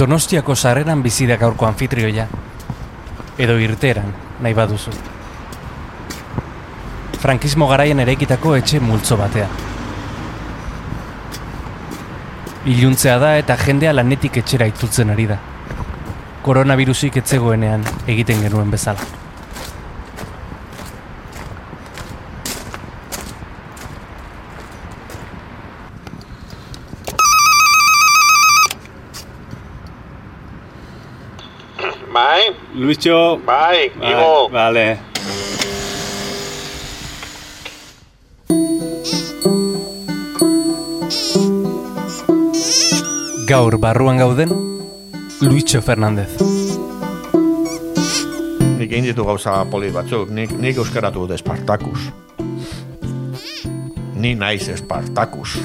Donostiako sarreran bizi da gaurko anfitrioia. Edo irteran, nahi baduzu. Frankismo garaian eraikitako etxe multzo batean. Iluntzea da eta jendea lanetik etxera itzultzen ari da. Koronavirusik etzegoenean egiten genuen bezala. Bai, Luischo. bai, Igo. Vale. Gaur barruan gauden, Luitxo Fernandez. Nik egin ditu gauza poli batzuk, nik, nik euskaratu dut Espartakus. Ni naiz Espartakus.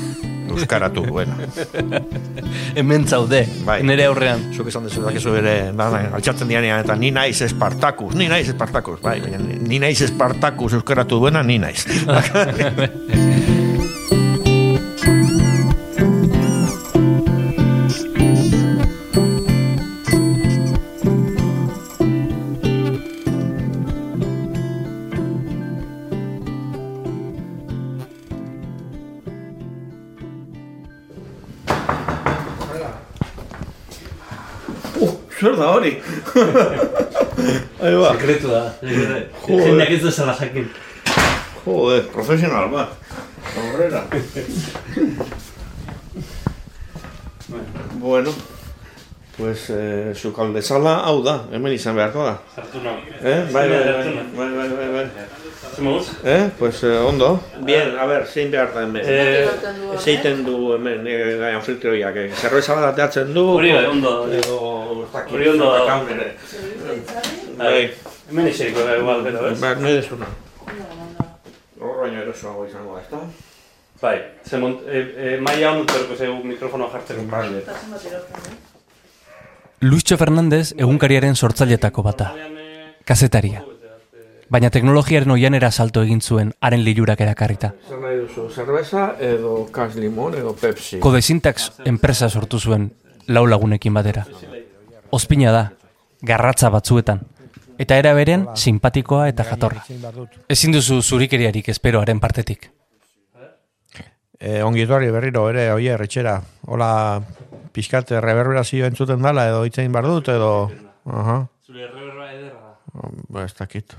Euskaratu duena. Hemen zaude, Bai. nire aurrean. Zuk esan dezu dakizu ere, da, da, altxatzen dianean, eta ni naiz Espartakus, ni naiz Espartakus, bai, ni naiz Espartakus euskaratu duena, ni naiz. Ahí ba. Sekretu da. Joder. Jendeak ez dezala jakin. Joder, profesional ba. Aurrera. bueno, pues eh, sukalde sala hau da, hemen izan beharko da. Sartu nahi. Eh? Bai, bai, bai, bai, bai, bai, bai. Eh? Pues eh, ondo. Bien, a ver, zein behar da hemen. Eh, Zeiten du hemen, eh, gaian filtroiak, eh? zerbeza bat ateatzen du. Hori bai, ondo. Edo, Hori ondo da. zerbakan ere. Bai, Hemen eseriko da igual, gero, ez? bai, nahi desuna. Hor baino erosoago izango da, ezta? Bai, ze mont, e, e, maia hon utzerko zeu mikrofonoa jartzeko. Vale. Luischo Fernandez egunkariaren sortzailetako bata, kazetaria. Baina teknologiaren oianera salto egin zuen haren lilurak erakarrita. Zer nahi duzu, zerbeza edo kas limon edo pepsi? Kodesintax enpresa sortu zuen lau lagunekin batera. Ospina da, garratza batzuetan. Eta era beren, simpatikoa eta jatorra. Ezin duzu zurikeriarik esperoaren partetik. E, ongi etorri berriro ere, oie, erretxera. Hola, pixkat reverberazio entzuten dala edo itzein bar dut edo... Aha, Zure erreberra ederra ba, ez dakit.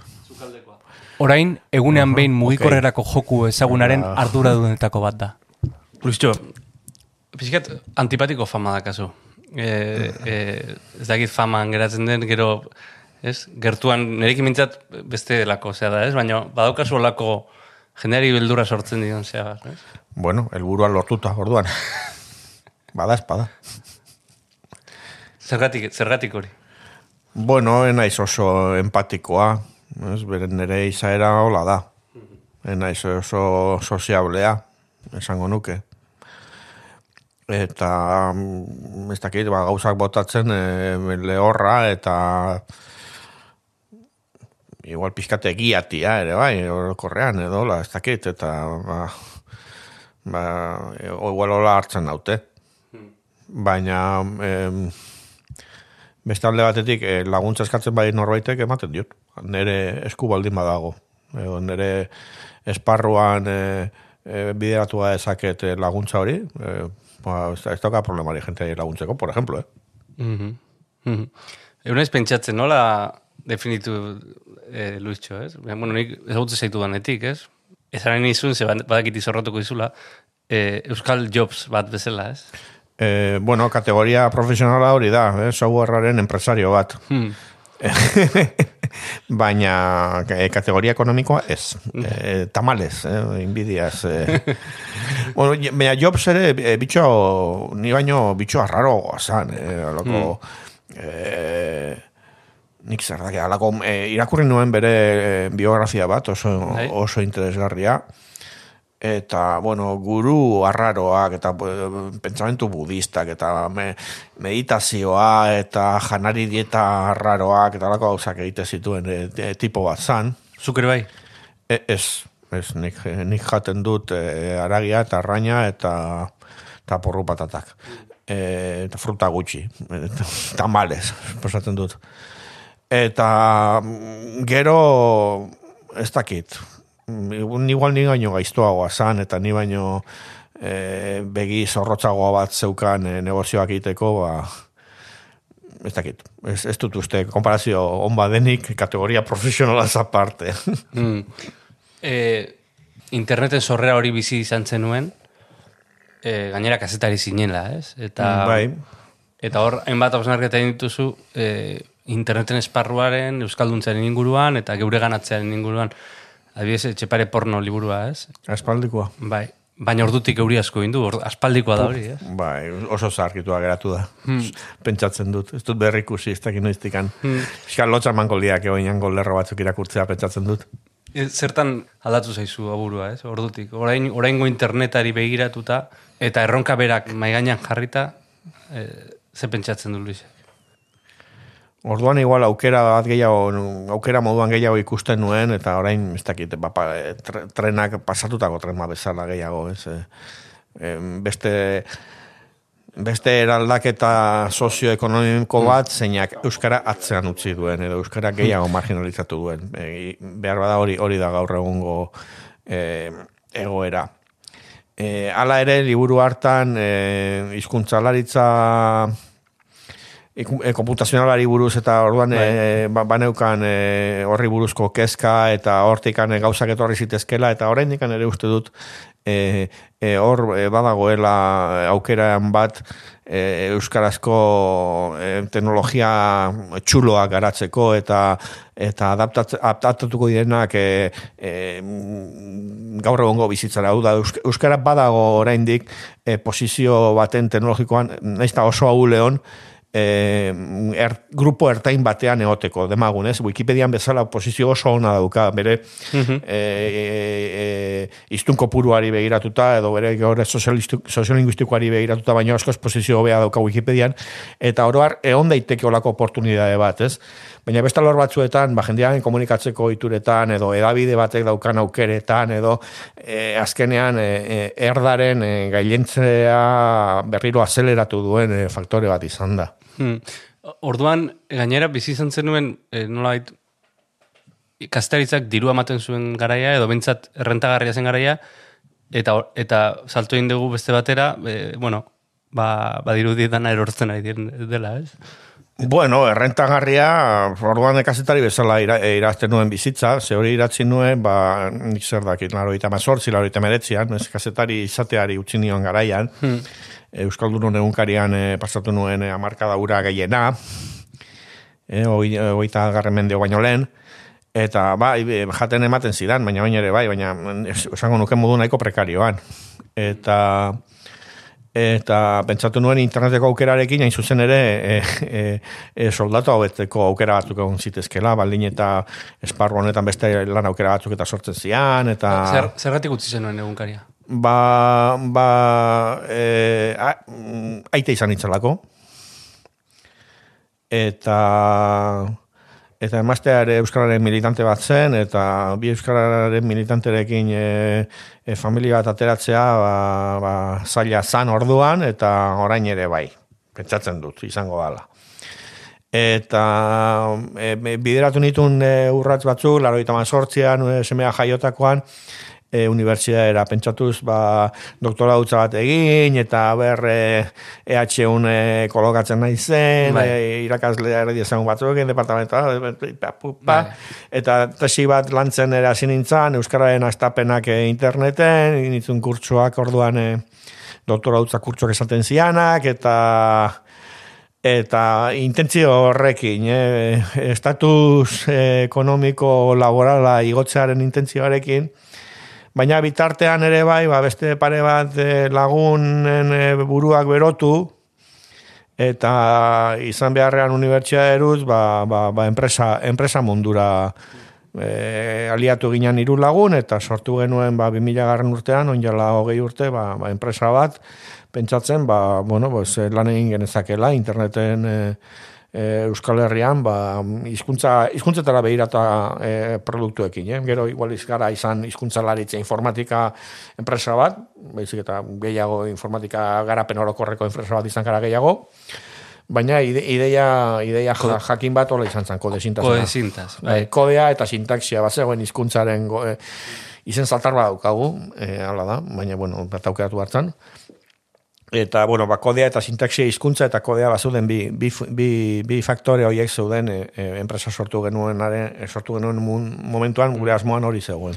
Orain, egunean behin mugikorrerako joku ezagunaren arduradunetako bat da. Luiztxo, pixkat antipatiko fama da kasu. E, e, ez dakit faman geratzen den, gero, ez, gertuan nerekin mintzat beste delako, zea da, ez? Baina badaukazu olako jendeari beldura sortzen dion, zea, ez? Bueno, helburua lortuta, orduan. Bada espada. Zergatik, zergatik hori. Bueno, enaiz oso empatikoa, ez, beren nire izaera hola da. Enaiz oso soziablea, esango nuke. Eta, mm, ez dakit, ba, gauzak botatzen e, lehorra eta igual pizkate egiatia ere bai, orokorrean edo, hola, ez dakit, eta ba, ba, e, igual hola hartzen daute. Baina, em, Beste alde batetik eh, laguntza eskatzen bai norbaitek ematen diot. Nere esku baldin badago. Edo nere esparruan e, e, bideratua ezaket eh, laguntza hori, e, ez, ez dauka problemari jenteari laguntzeko, por ejemplo, eh? Mhm. Mhm. Egun ez pentsatzen, nola definitu eh, Luistxo, ez? Bueno, nik ezagutze zaitu danetik, ez? Ezaren izun, ze badakit izorrotuko dizula, eh, Euskal Jobs bat bezala, ez? E, bueno, kategoria profesionala hori da, eh? softwarearen empresario bat. Hmm. Baina e, kategoria ekonomikoa ez. E, tamales, eh? inbidiaz. Eh. bueno, baina Jobs ere e, bitxo, ni baino bitxo arraro zan. Eh? Alako, eh, nik zer alako, eh, irakurri nuen bere biografia bat, oso, Bai. oso interesgarria. Eta, bueno, guru arraroak, eta eh, pentsamentu budistak, eta me, meditazioa, eta janari dieta arraroak, eta alako gauzak egite zituen e, e, tipo bat zan. Zuk ere bai? E, ez, ez, nik, nik jaten dut e, aragia eta arraina eta, eta porru patatak. eta fruta gutxi, tamales, posatzen dut. Eta mm, gero, ez dakit, igual ni gaino gaiztoagoa zan, eta ni baino e, begi zorrotzagoa bat zeukan e, negozioak egiteko, ba, ez dakit, ez, ez dut uste, komparazio onba denik, kategoria profesionala aparte. mm. e, interneten sorrera hori bizi izan zenuen, e, gainera kazetari zinela, ez? Eta, mm, bai. Eta hor, hainbat hausnarketa dituzu, e, interneten esparruaren, euskalduntzaren inguruan, eta geure ganatzearen inguruan, adibidez, etxepare porno liburua, ez? Espaldikoa. Bai. Baina ordutik euri asko indu, or, aspaldikoa da hori, eh? Bai, oso zarkitua geratu da. Hmm. Pentsatzen dut, ez dut berrikusi, ez dakit noiztikan. Hmm. Eskal lotxa manko liak lerro batzuk irakurtzea pentsatzen dut. E, zertan aldatu zaizu aburua, ez? Ordutik, orain, oraingo internetari begiratuta, eta erronka berak maigainan jarrita, e, ze pentsatzen du, Luis? Orduan igual aukera bat gehiago, aukera moduan gehiago ikusten nuen, eta orain, ez dakit, bapa, trenak pasatutako tren bezala gehiago, ez? E, beste, beste eraldaketa sozioekonomiko hmm. bat, zeinak Euskara atzean utzi duen, edo Euskara gehiago marginalizatu duen. E, behar bada hori hori da gaur egungo e, egoera. E, ala ere, liburu hartan, e, izkuntzalaritza e, komputazionalari buruz eta orduan bai. e, ba, baneukan e, horri buruzko kezka eta hortikan e, gauzak etorri zitezkela eta orain ere uste dut e, e, hor e, badagoela aukeran bat e, euskarazko e, teknologia txuloa garatzeko eta eta adaptatuko direnak e, e, gaur egongo bizitzara. Hau da, euskara badago oraindik e, posizio baten teknologikoan, naiz oso hau lehon, eh, er, grupo ertain batean eoteko, demagun, ez? Wikipedian bezala posizio oso ona dauka, bere uh -huh. e, iztun kopuruari begiratuta, edo bere gaur soziolinguistikoari begiratuta, baina askoz posizio hobea dauka Wikipedian, eta oroar, egon daiteke olako oportunidade bat, ez? Baina besta lor batzuetan, ba, jendean komunikatzeko ituretan, edo edabide batek daukan aukeretan, edo e, azkenean e, erdaren e, gailentzea berriro azeleratu duen e, faktore bat izan da. Hmm. Orduan, gainera, bizi izan zenuen, e, nola bait, ikastaritzak diru ematen zuen garaia, edo bentsat errentagarria zen garaia, eta eta salto egin dugu beste batera, e, bueno, ba, ba diru dana erortzen ari dela, ez? Bueno, errentagarria, orduan ekazetari bezala ira, e, irazten nuen bizitza, ze hori iratzi nuen, ba, nik zer dakit, laro eta mazortzi, laro eta meretzian, ez kazetari izateari utzi nion garaian, hmm. Euskaldun egunkarian e, pasatu nuen e, amarka daura gehiena, e, oita garren mendeo baino lehen, eta ba, jaten ematen zidan, baina baina ere bai, baina esango nuke modu nahiko prekarioan. Eta eta pentsatu nuen interneteko aukerarekin, hain zuzen ere, e, e, e, soldatu hau aukera batzuk egon zitezkela, baldin eta esparru honetan beste lan aukera batzuk eta sortzen zian, eta... Zer, zergatik utzi zenuen egunkaria? Ba, ba e, a, aite izan itzalako. Eta eta emasteare euskararen militante bat zen eta bi euskararen militanterekin e, e, familia bat ateratzea ba, ba, zaila zan orduan eta orain ere bai. Pentsatzen dut izango dala. Eta e, bideratu nitun e, urratz batzuk, laro eta mazortzian, e, semea jaiotakoan, e, unibertsitatera pentsatuz ba, doktora dutza bat egin eta ber e, EH1 e, kolokatzen nahi zen bai. e, irakaslea erdi esan batzuk departamenta bai. eta tesi bat lantzen era nintzen Euskararen astapenak e, interneten initzun kurtsuak orduan e, doktora dutza kurtsuak esaten zianak eta eta intentzio horrekin, eh, estatus ekonomiko laborala igotzearen intentzioarekin, Baina bitartean ere bai, ba, beste pare bat e, lagunen e, buruak berotu, eta izan beharrean unibertsia eruz, ba, ba, ba enpresa, enpresa mundura e, aliatu ginen hiru lagun, eta sortu genuen ba, 2000 garren urtean, onjala hogei urte, ba, ba, enpresa bat, pentsatzen, ba, bueno, pues, lan egin genezakela, interneten... E, Euskal Herrian, ba, izkuntza, izkuntzetara behirata e, produktuekin, eh? gero igual izgara izan izkuntza laritza informatika enpresa bat, baizik eta gehiago informatika garapen orokorreko enpresa bat izan gara gehiago, baina ideia, ideia jakin bat hola izan zen, kode. Kode sintaz. Bai. Kodea eta sintaxia, bat zegoen izkuntzaren go, e, izen saltar bat daukagu, e, hala da, baina, bueno, bat aukeratu hartzen. Eta, bueno, ba, kodea eta sintaxia hizkuntza eta kodea bazuden bi, bi, bi, bi faktore horiek zeuden e, enpresa sortu genuen, are, sortu genuen momentuan gure asmoan hori zegoen.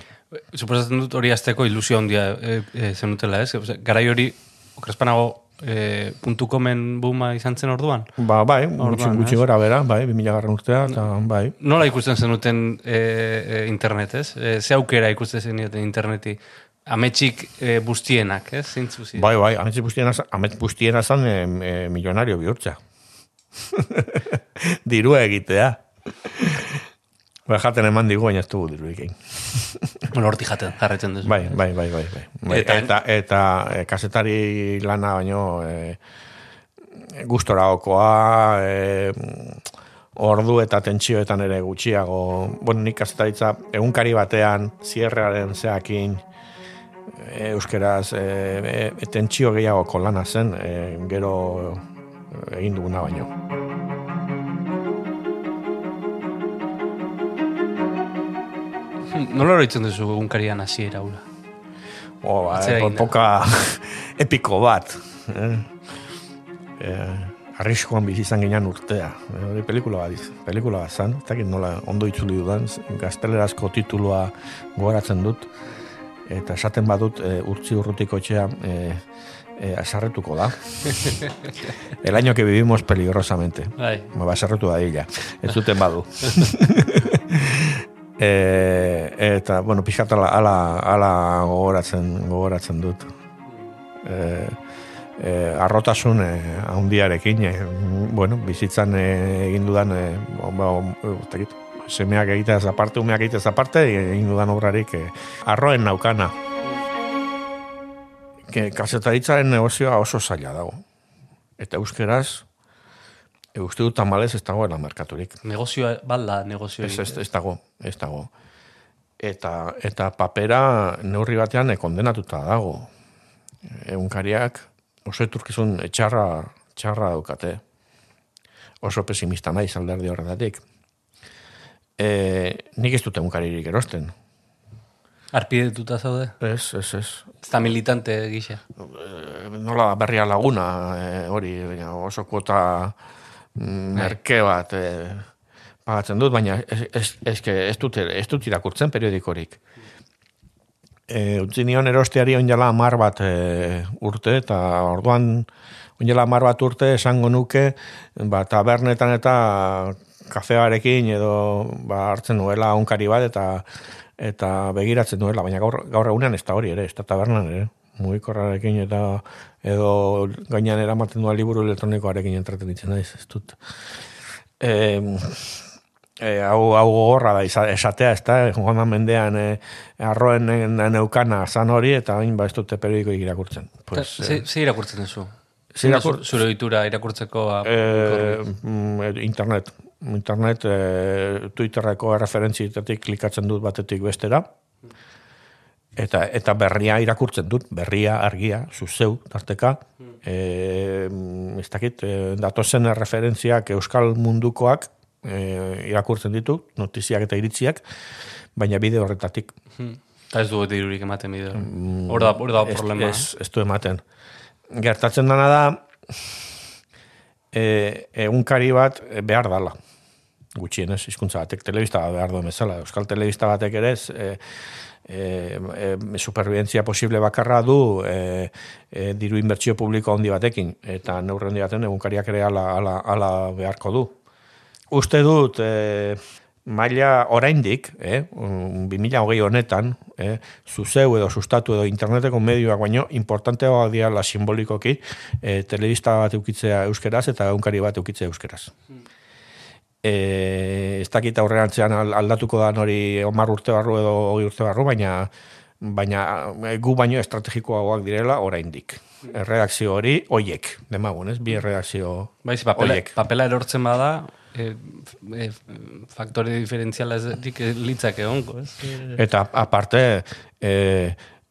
Suposatzen dut hori azteko ilusio handia e, e, zenutela, ez? Garai hori, okrespanago, e, puntu komen buma izan zen orduan? Ba, bai, orduan, gutxi gora bera, bai, 2000 garran urtea, eta bai. Nola ikusten zenuten e, e, internet, ez? E, ze aukera ikusten zenuten interneti? Ametxik e, bustienak, ez? Zintzu ziren. Bai, bai, ametxik bustienak, ametxik bustienak zan e, e, milionario bihurtza. Dirua egitea. Ba, jaten eman digu, baina ez dugu diru egin. bueno, horti jaten, jarretzen duzu. Bai, bai, bai, bai. bai. Eta, eta, eta e, kasetari lana baino e, gustora okoa, e, ordu eta tentsioetan ere gutxiago. Bueno, nik kasetaritza egunkari batean, zierrearen zeakin, euskeraz e, e, tentsio gehiago kolana zen e, gero egin duguna baino. Nola horretzen duzu egunkarian hasiera hula? Oh, ba, poka epiko bat. Eh? Eh, arriskoan bizi izan ginean urtea. Hori pelikula bat, pelikula bat zan. Eta nola ondo itzuli dudan, gaztelerazko titulua gogoratzen dut eta esaten badut e, urtzi urrutiko etxea e, e, asarretuko da. El año que vivimos peligrosamente. Bai. Ba, asarretu da illa. Ez zuten badu. e, eta, bueno, pixkat ala, ala, ala gogoratzen, gogoratzen dut. E, e, arrotasun e, ahondiarekin, e, bueno, bizitzan e, egin dudan, e, ba, ba, semeak egitez aparte, umeak egitez aparte, egin dudan obrarik eh, arroen naukana. Que kasetaritzaren negozioa oso zaila dago. Eta euskeraz, uste dut tamalez ez dagoela merkaturik. Negozioa, balda negozioa. Ez, ez, ez dago, ez dago. Eta, eta papera neurri batean kondenatuta dago. Egunkariak oso eturkizun etxarra, txarra daukate. Oso pesimista nahi alderdi horretatik e, nik ez dute unkaririk erosten. Arpidetuta zaude? Ez, ez, ez. Ez da militante gisa? E, nola berria laguna, e, hori, oso kuota mm, merke bat e, pagatzen dut, baina ez, ez, ez, ez, dut, ez dut irakurtzen periodikorik. E, utzi nion erosteari onjala amar bat e, urte, eta orduan onjala amar bat urte esango nuke, ba, tabernetan eta kafearekin edo ba, hartzen nuela onkari bat eta eta begiratzen nuela, baina gaur, gaur egunean ez da hori ere, ez da tabernan ere, mugikorrarekin eta edo gainean eramaten duela liburu elektronikoarekin entraten ditzen naiz, ez dut. E, e, hau, hau gogorra da esatea, ez da, joan mendean e, arroen neukana zan hori, eta hain ba ez dute periodiko irakurtzen. Pues, ze, e, irakurtzen duzu? Zure ditura irakurtzeko? E, internet internet e, Twitterreko referentzietatik klikatzen dut batetik bestera. Eta, eta berria irakurtzen dut, berria, argia, zuzeu, tarteka. E, ez dakit, e, datozen referentziak euskal mundukoak e, irakurtzen ditu, notiziak eta iritziak, baina bide horretatik. Eta ez du dirurik ematen bideo. Mm, hor da, da problema. Ez, ez, du ematen. Gertatzen dana da, e, egunkari bat behar dala gutxienez, hizkuntza batek telebista behar duen bezala. Euskal telebista batek ere ez, e, e, e, superviventzia posible bakarra du e, e, diru inbertsio publiko handi batekin, eta neurren baten egunkariak ere ala, ala, ala beharko du. Uste dut, e, maila oraindik, eh, 2008 honetan, eh, zuzeu edo sustatu edo interneteko medioak baino, importantea dira la simbolikoki, eh, telebista bat eukitzea euskeraz eta egunkari bat eukitzea euskeraz. Hmm e, ez dakit aurrerantzean aldatuko da hori omar urte barru edo hori urte barru, baina baina gu baino estrategikoagoak direla oraindik. Erredakzio hori oiek, demagun, ez? Bi erredakzio Baiz, papela, papela erortzen bada, e, e, faktore diferentziala ez litzak egonko, ez? Eta aparte, e,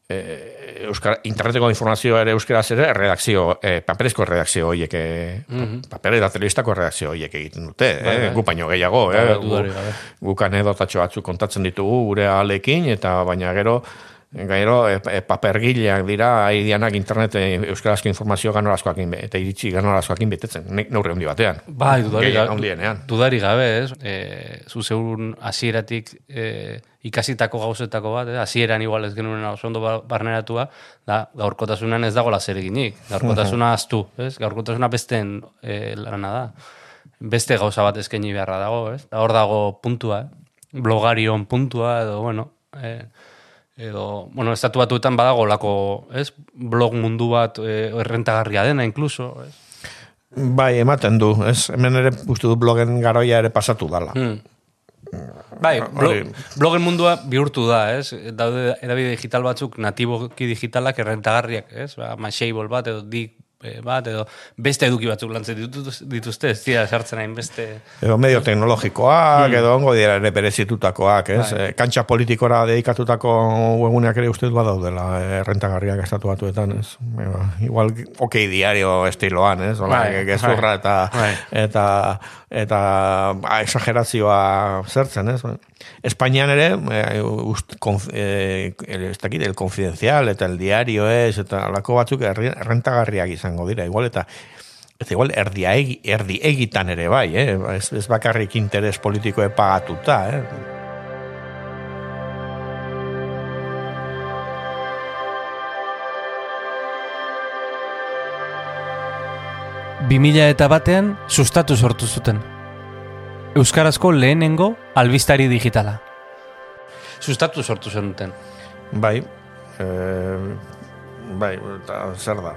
e, euskara, interneteko informazioa ere euskaraz ere redakzio, e, paperezko redakzio horiek, e, mm -hmm. paper eta telebistako redakzio horiek egiten dute, bai, eh? bai. gu baino gehiago, eh? gu, guk anedotatxo batzuk kontatzen ditugu gure alekin, eta baina gero, Gairo, e, e, papergileak dira, haidianak internet e, euskarazko informazio ganorazkoakin, eta iritsi ganorazkoakin betetzen, neurre handi batean. Bai, dudari gabe. Dudari gabe, ez? E, zu zeurun asieratik e, ikasitako gauzetako bat, hasieran igual ez genuen oso ondo ba, barneratua, da, gaurkotasunan ez dago zer eginik. Gaurkotasuna aztu, ez? Gaurkotasuna besten e, lana da. Beste gauza bat eskaini beharra dago, ez? Da hor dago puntua, eh? blogarion puntua, edo, bueno, eh, edo, bueno, estatu batuetan badago lako, ez? Blog mundu bat e, errentagarria dena, inkluso, ez? Bai, ematen du, ez? Hemen ere uste du blogen garoia ere pasatu dala. Hmm. Bai, blogen mundua bihurtu da, ez? Daude edabide digital batzuk, natiboki digitalak errentagarriak, ez? Ba, Mashable bat, edo dik bat, edo beste eduki batzuk lantzen dituzte, ez dira sartzen hain beste... Edo medio teknologikoak, hmm. edo ongo dira ere berezitutakoak, ez? Bai. Eh, kantxa politikora dedikatutako eguneak ere uste du badaudela, errentagarriak estatu batuetan, ez? igual, okei diario estiloan, ez? Ola, bai, gezurra bai. eta, bai. eta, eta, ba, exagerazioa zertzen, ez? Espainian ere, eh, ust, konf, eh, el, el confidencial eta el diario ez, eta alako batzuk errentagarriak izango dira, igual eta eta igual erdi, egi, erdi egitan ere bai, eh? ez, ez bakarrik interes politiko epagatuta, eh? Bimila eta batean sustatu sortu zuten. Euskarazko lehenengo albistari digitala. Sustatu sortu zenuten. Bai, e, bai, eta zer da.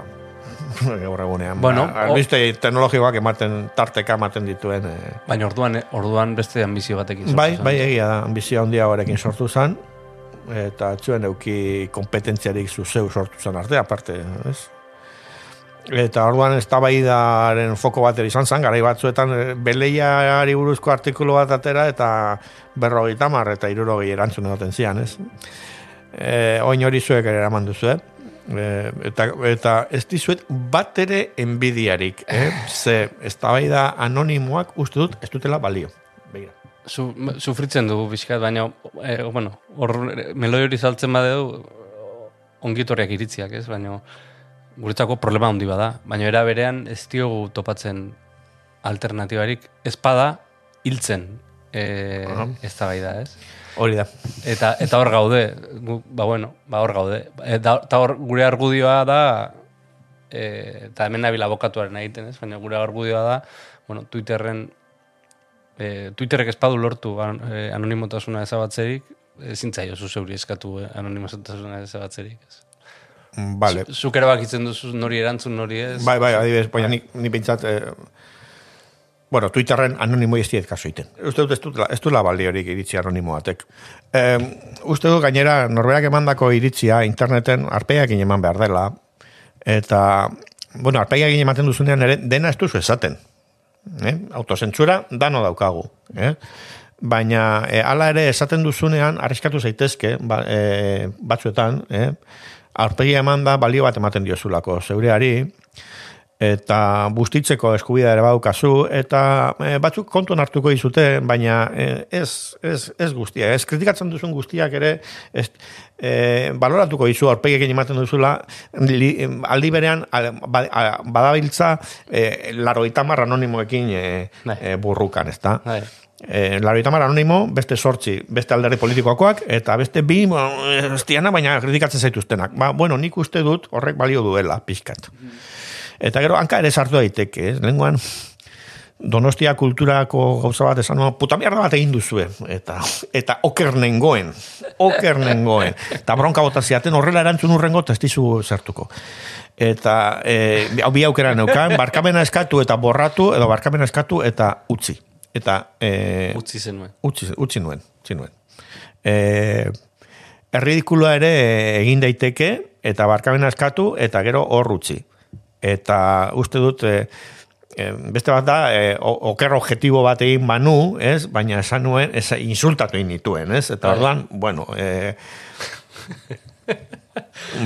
Gaur egunean. Bueno, ba, albiste o... teknologikoak ematen, tarteka ematen dituen. E... Baina orduan, orduan beste ambizio batekin sortu Bai, bai, egia da, ambizio handia horrekin sortu zen. Eta txuen euki kompetentziarik zuzeu sortu zen arte, aparte, ez? Eta orduan ez tabaidaren foko bat izan zen, gara batzuetan eh, beleiari buruzko artikulu bat atera eta berrogei tamar eta irurogei erantzun egoten zian, ez? E, oin hori zuek ere eraman duzu, eh? E, eta, eta ez dizuet bat ere enbidiarik, eh? Ze ez tabaida anonimoak uste dut ez dutela balio. Begira. Su, sufritzen dugu bizkat, baina, eh, bueno, hor meloi hori saltzen badeu, ongitorriak iritziak, ez? Baina, guretzako problema handi bada, baina era berean ez diogu topatzen alternatibarik espada hiltzen e, ez da bai da, ez? Hori da. Eta, eta hor gaude, ba bueno, ba hor gaude. Eta hor gure argudioa da, e, eta hemen nabila bokatuaren egiten, ez? Baina gure argudioa da, bueno, Twitterren, e, Twitterrek espadu lortu e, anonimotasuna ezabatzerik, ezin zaio zu zeuri eskatu e, anonimotasuna ezabatzerik, ez? Vale. Zuk ere bakitzen duzu nori erantzun nori ez? Bai, bai, adibidez, baina ni, ni pentsat, eh, bueno, Twitterren anonimo ez diet kaso iten. Uste dut ez dut, ez dut la baldi horik iritzi anonimoatek. Eh, uste dut gainera, norberak emandako iritzia interneten arpeiak eman behar dela, eta, bueno, arpeiak ematen duzunean ere, dena ez duzu esaten. Eh? Autozentzura, dano daukagu. Eh? Baina, e, ala ere, esaten duzunean, arriskatu zaitezke, ba, e, batzuetan, eh? arpegia eman da balio bat ematen diozulako zeureari, eta bustitzeko eskubida ere baukazu, eta e, batzuk kontuan hartuko izute, baina e, ez, ez, ez guztia, ez kritikatzen duzun guztiak ere, ez, e, baloratuko izu arpegiak ematen duzula, li, aldi berean ba, badabiltza e, laroita marra anonimoekin e, e, burrukan, ez da? Bai eh, larita anonimo, beste sortzi, beste alderdi politikoakoak, eta beste bi, estiana, baina kritikatzen zaituztenak. Ba, bueno, nik uste dut horrek balio duela, pixkat. Eta gero, hanka ere sartu daiteke, ez? Lenguan, donostia kulturako gauza bat esan, puta mierda bat egin duzue, eta, eta oker nengoen, oker nengoen, eta bronka botaziaten horrela erantzun urrengo, ez dizu zertuko. Eta, e, hau bi aukera neukan, barkamena eskatu eta borratu, edo barkamena eskatu eta utzi eta e, utzi zenuen utzi, utzi nuen utzi nuen e, erridikuloa ere egin daiteke, eta barkamena eskatu, eta gero horrutzi. Eta uste dut, e, beste bat da, e, oker objetibo bat egin banu, ez? baina esan nuen, ez, insultatu egin dituen, ez? Eta bai. orduan, bueno, e,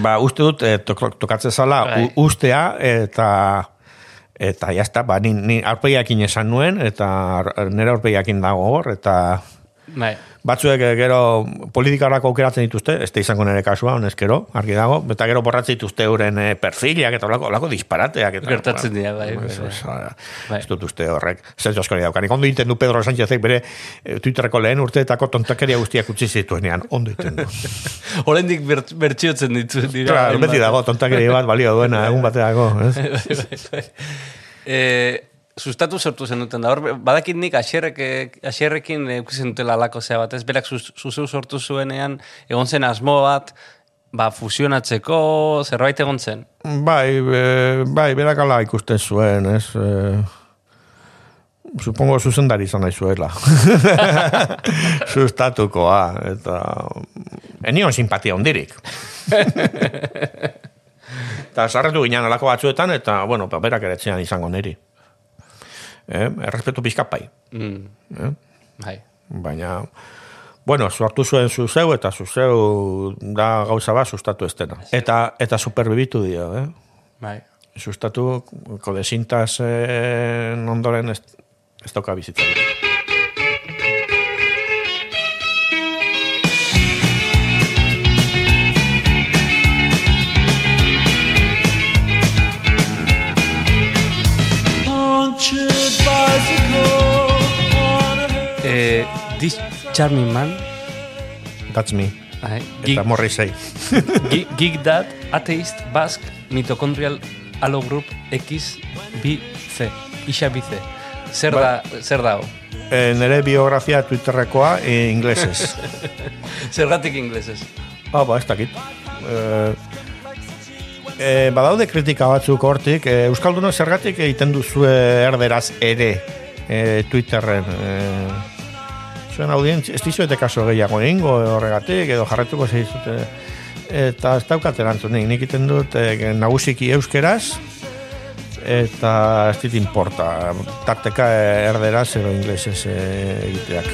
ba, uste dut, e, tokatzen zala, bai. ustea, eta eta jazta, ba, ni, ni esan nuen, eta nire arpeiakin dago hor, eta bai batzuek eh, gero politikarako aukeratzen dituzte, ez da izango nire kasua, honezkero, argi dago, eta gero borratzen dituzte euren eh, perfiliak, eta olako, olako disparateak. Eta, Gertatzen dira, bai. bai, bai. bai. Ez dut uste horrek, zer asko nire daukan. Ondo iten du Pedro Sánchezek bere e, Twitterreko lehen urteetako tontakeria guztiak utzi zituenean, ondo iten du. Horendik bertxiotzen ditu. Dira, claro, beti dago, tontakeria bat balio duena, egun bateako. Eh, sustatu sortu zen duten da. Hor, badakit nik asierrek, asierrekin eukizen dutela alako zea bat. Ez berak zuzeu sortu zuenean, egon zen asmo bat, ba, fusionatzeko, zerbait egon zen? Bai, e, bai, berak ala ikusten zuen, ez... E, supongo zuzendari izan nahi zuela. Sustatukoa, eta... Enion simpatia ondirik. eta sarretu ginen alako batzuetan, eta, bueno, berak ere izango niri eh, errespetu pizkat bai. Mm. Eh? Bai. Baina, bueno, suartu zuen zuzeu eta zuzeu da gauza bat sustatu estena. Eta, eta superbibitu dio, eh? Bai. Sustatu, kodesintas eh, ondoren ez, ez toka bizitzen. This Charming Man. That's me. Ai, Eta morri zei. Geek Dad, Atheist, Basque, Mitochondrial, Allo Group, X, B, C. Ixa B, C. Zer ba, da, zer da E, nere biografia Twitterrekoa e, inglesez. Zergatik inglesez? Ah, ba, ez dakit. E, e, badaude kritika batzuk hortik. E, Euskalduna zergatik egiten duzu erderaz ere e, Twitterren. E, zuen audientzia, ez dizuete kaso gehiago egingo horregatik, edo jarretuko zeizute. Eta ez daukat erantzunik, nik iten dut e, nagusiki euskeraz, eta ez dit importa, tarteka erderaz edo inglesez e, egiteak.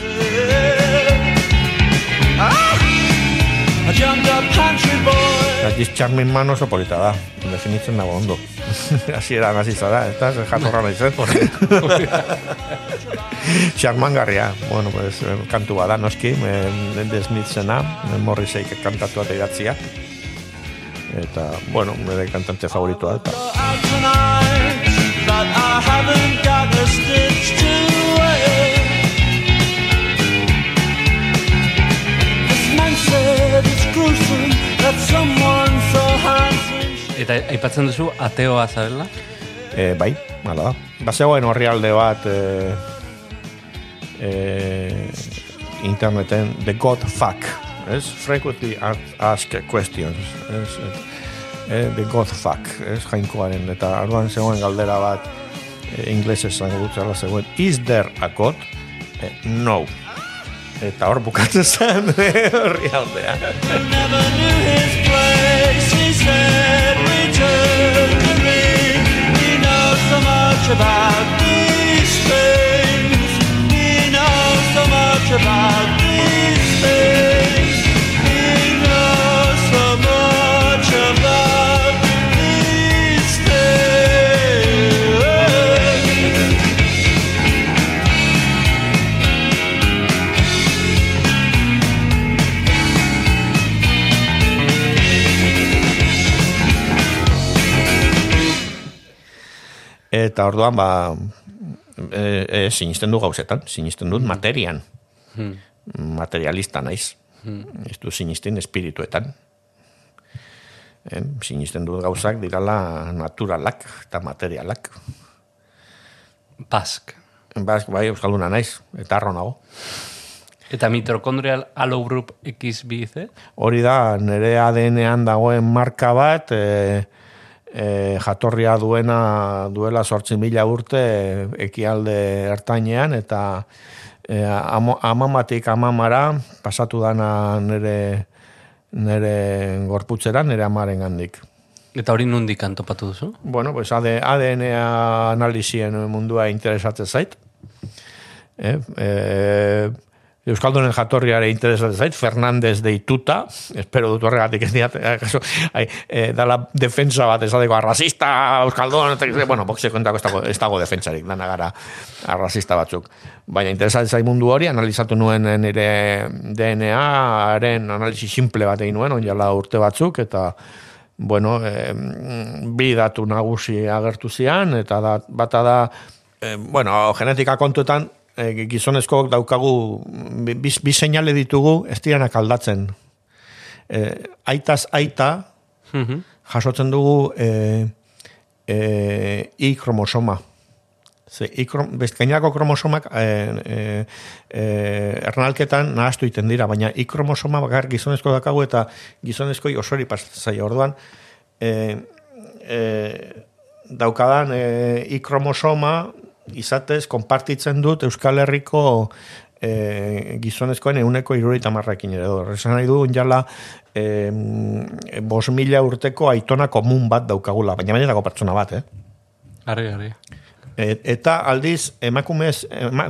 Eta charming man oso polita da, definitzen dago ondo. Asi eran, asi zara, eta jatorra nahi zen. Xarmangarria, bueno, pues, eh, kantu bada, noski, The Smithsena, Morrisei kantatu eta idatzia. Eta, bueno, nire kantante favoritua eta. Eta aipatzen duzu ateoa zabela? E, bai, mala da. Basegoen horri alde bat e, eh, interneten the god fuck es? Frequently asked questions es eh, the god fuck es jainkoaren. Eta arduan zegoen galdera bat eh, inglesez zango dut zegoen is there a god? Eh, no. Eta hor bukatzen zen horri aldea. Never knew his place he said return to me he knows so about Eta orduan ba e, e, sinisten du gauzetan, sinisten dut materian hmm. materialista naiz. Hmm. Ez du sinistin espirituetan. Eh, sinisten dut gauzak dirala naturalak eta materialak. Bask. Bask, bai, euskalduna naiz, eta arro nago. Eta mitokondrial allo group XBC? Hori da, nire ADN-ean dagoen marka bat, e, e, jatorria duena duela sortzen mila urte ekialde ertainean, eta e, amamatik amamara pasatu dana nire nire gorputzera, nire amaren gandik. Eta hori nundik antopatu duzu? Bueno, pues ADN analizien mundua interesatzen zait. Eh, eh, Euskaldunen jatorriare interesatzen zait, Fernandez deituta, espero dut horregatik ez diat, eh, ai, eh, dala defensa bat, ez adeko, arrasista, Euskaldun, bueno, boxe kontako ez dago, ez dago defensarik, dana gara arrasista batzuk. Baina interesatzen zait mundu hori, analizatu nuen nire DNA-aren analizi simple bat egin nuen, onjala urte batzuk, eta bueno, eh, bi datu nagusi agertu zian, eta da, bata da, eh, bueno, genetika kontuetan, e, gizonezko daukagu bi, bi seinale ditugu ez diranak aldatzen. E, aitaz aita mhm. jasotzen dugu e, e, I kromosoma. Ze, i krom, kromosomak e, e, e, ernalketan nahaztu iten dira, baina I kromosoma bakar gizonezko daukagu eta gizonezko osori pasatzai orduan e, e, daukadan e, I kromosoma izatez, konpartitzen dut Euskal Herriko e, gizonezkoen euneko irureita marrakin ere. Esan nahi du, jala, e, bos mila urteko aitona komun bat daukagula, baina baina pertsona bat, eh? Arri, arri. Et, eta aldiz, emakumez, ema,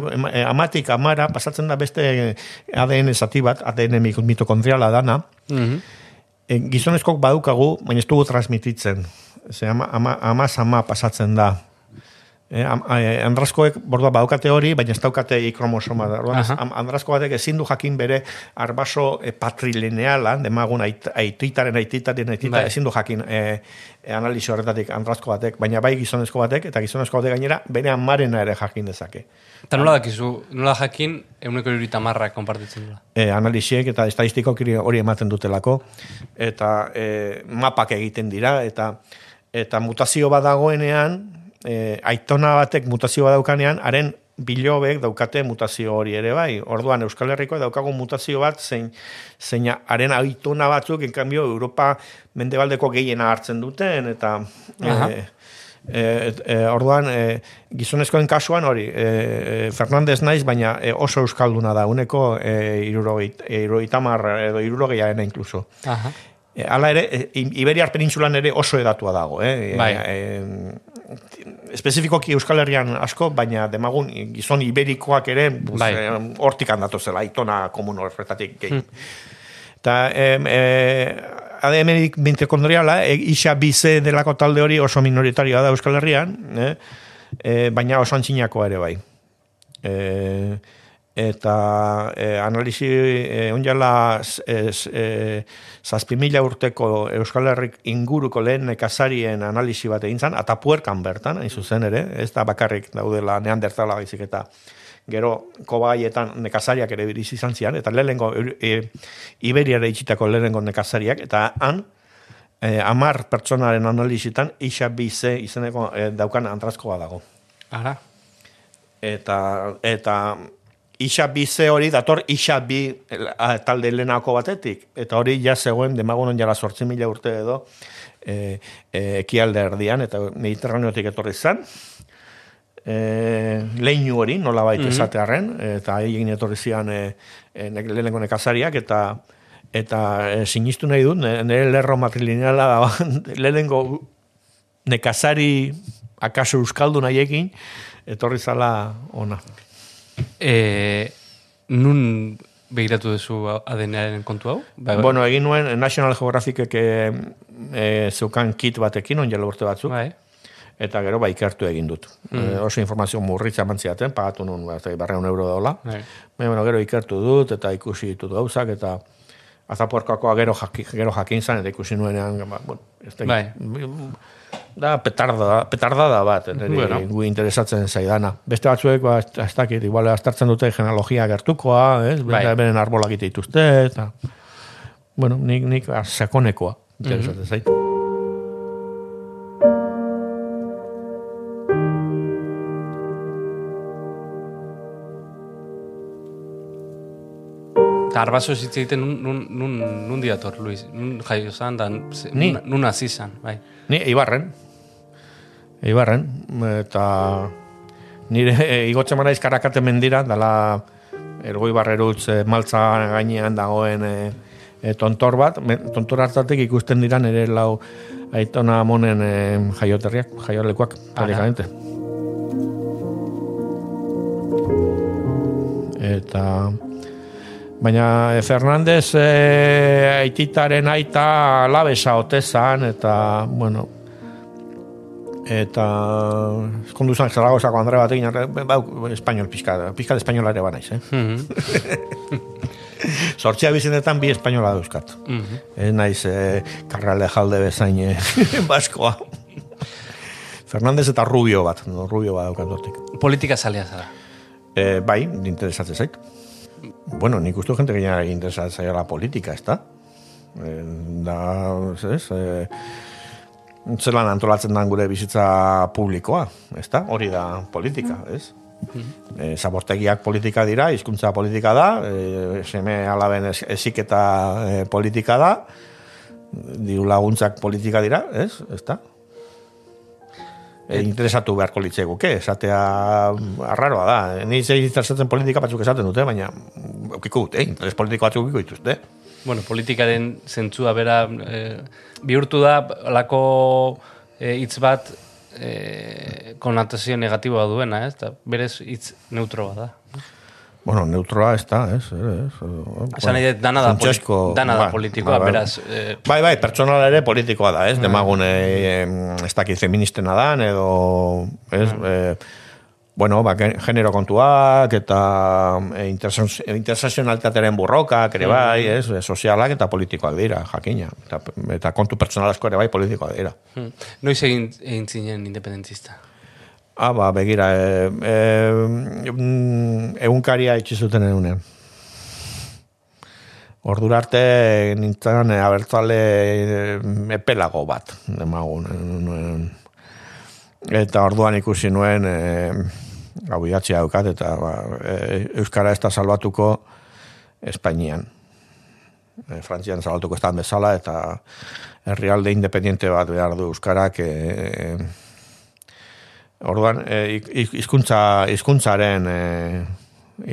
amatik amara, pasatzen da beste ADN zati bat, ADN mitokondriala dana, mm -hmm. e, gizonezkok badukagu, baina ez dugu transmititzen. Ze, ama, ama, ama, ama pasatzen da. Eh, eh, andraskoek bordoa baukate hori, baina ez daukate ikromosoma da. Andrasko batek ezin du jakin bere arbaso e, patrilineala, demagun aititaren aititaren aititaren bai. ezin du jakin e, e, analizi horretatik andrasko batek, baina bai gizonezko batek, eta gizonezko batek gainera, bere amarena ere jakin dezake. Eta nola dakizu, nola jakin, euneko irurita marra konpartitzen dela? E, analiziek eta estadistiko hori ematen dutelako, eta e, mapak egiten dira, eta eta mutazio badagoenean, e, aitona batek mutazio daukanean, haren bilobek daukate mutazio hori ere bai. Orduan Euskal Herriko daukago mutazio bat zein zein haren aitona batzuk en cambio Europa mendebaldeko gehiena hartzen duten eta e, e, orduan e, gizonezkoen kasuan hori e, Fernandez naiz baina oso euskalduna da uneko e, irurogitamar edo irurogeiaren inkluso. Aha. E, ala ere, Iberiar penintzulan ere oso edatua dago. Eh? Bai. E, espezifikoki Euskal Herrian asko, baina demagun gizon iberikoak ere bai. Eh, hortik handatu zela, itona komun horretatik gehi. Hmm. Eta e, ADM mitokondriala, e, isa bize delako talde hori oso minoritarioa da Euskal Herrian, eh? e, baina oso antxinako ere bai. E, eta e, analizi e, onjala e, e, zazpi mila urteko Euskal Herrik inguruko lehen nekazarien analizi bat egin zan, eta puerkan bertan, hain zuzen ere, ez da bakarrik daudela neandertala baizik eta gero kobaietan nekazariak ere biriz izan zian, eta lehenengo e, Iberiara itxitako lehenengo nekazariak, eta han, e, amar pertsonaren analizitan, isa bize izeneko e, daukan antrazkoa dago. Ara. Eta, eta isa bize hori, dator isa bi talde lehenako batetik, eta hori ja zegoen demagunon jara sortzi mila urte edo e, ekialde erdian, eta mediterraneotik etorri zen, e, leinu hori, nola baita mm esatearen, eta egin etorri zian e, e, lehenengo nekazariak, eta eta e, sinistu nahi dut, nire lerro matrilineala lehenengo nekazari akaso euskaldu nahiekin, etorri zala ona. E, nun behiratu duzu ADN-aren kontu hau? Bai. Bueno, egin nuen National Geographic e, zeukan kit batekin, on jala urte batzuk. Bai. Eta gero ba ikertu egin dut. Mm. E, oso informazio murritza mantziaten, pagatu nun ba, barreun euro dola. Bai. bueno, gero ikertu dut eta ikusi ditut gauzak eta azaporkakoa gero, jakin, gero jakin zan eta ikusi nuenean. Ba, bueno, bai da petarda, petarda da bat, niri bueno. gu interesatzen zaidana. Beste batzuek, ba, ez dakit, igual, astartzen dute genealogia gertukoa, ez? Bai. Benen arbolak ituzte, eta... Bueno, nik, nik sakonekoa interesatzen zait. Mm -hmm. Eta arbazo zitze egiten nun, nun, nun, diator, Luis? Nun jaio zan, da, nun, nun azizan, bai. Ni, Ibarren. Ibarren. Eta nire e, igotzen mana izkarakate mendira, dala ergoi barrerutz e, maltza gainean dagoen e, e, tontor bat, tontor hartatik ikusten dira nire lau aitona monen e, jaioterriak, jaiolekuak, praktikoamente. Eta... Baina e, Fernandez e, aititaren aita labesa otezan, eta, bueno, eta eskondu zan Zaragozako Andre bat egin, bau, espainol pizka, pizka de espainola ere banaiz, eh? Mm Sortzia bizinetan bi espainola dauzkat. Mm -hmm. Ez naiz eh, karrale jalde bezain eh, baskoa. Fernandez eta Rubio bat, no, Rubio bat daukat dortik. Politika salea zara? Eh, bai, interesatzen zait. Bueno, nik uste gente gina interesatzen zaila la politika, ez da? Eh, da, ez, eh, zelan antolatzen den gure bizitza publikoa, ez da? Hori da politika, ez? E, zabortegiak politika dira, hizkuntza politika da, e, seme alaben eziketa e, politika da, diru laguntzak politika dira, ez? Ez? E, interesatu beharko litzegu, ke? Esatea arraroa da. Ni zei interesatzen politika batzuk esaten dute, baina okiko dute, interes politiko batzuk okiko dituzte. Bueno, politikaren zentzua bera e, bihurtu da, lako hitz bat e, konatazio negatiboa duena, ez? Da, berez hitz neutroa da. Bueno, neutroa ez da, ez? Esan nahi, dana da, politi dana da politikoa, ba, beraz. Eh, bai, bai, pertsonala ere politikoa da, ez? Bai. Demagune, eh, ez dakit feministena da, edo, ez? Bai. Eh, bueno, ba, genero kontuak eta e, intersazionalitatearen burrokak ere bai, mm. ez, sozialak eta politikoak dira, jakina. Eta, eta kontu personalazko ere bai politikoak dira. Mm. Noiz egin, egin zinen independentista? Ah, ba, begira, e, e, egunkaria itxizuten egunean. Ordura arte nintzen abertzale epelago bat, demagun. Eta orduan ikusi nuen, hau idatzea daukat, eta ba, e, Euskara ez da salbatuko Espainian. E, Frantzian salbatuko ez bezala, eta herrialde independiente bat behar du Euskarak e, orduan, e, izkuntza, izkuntzaren e,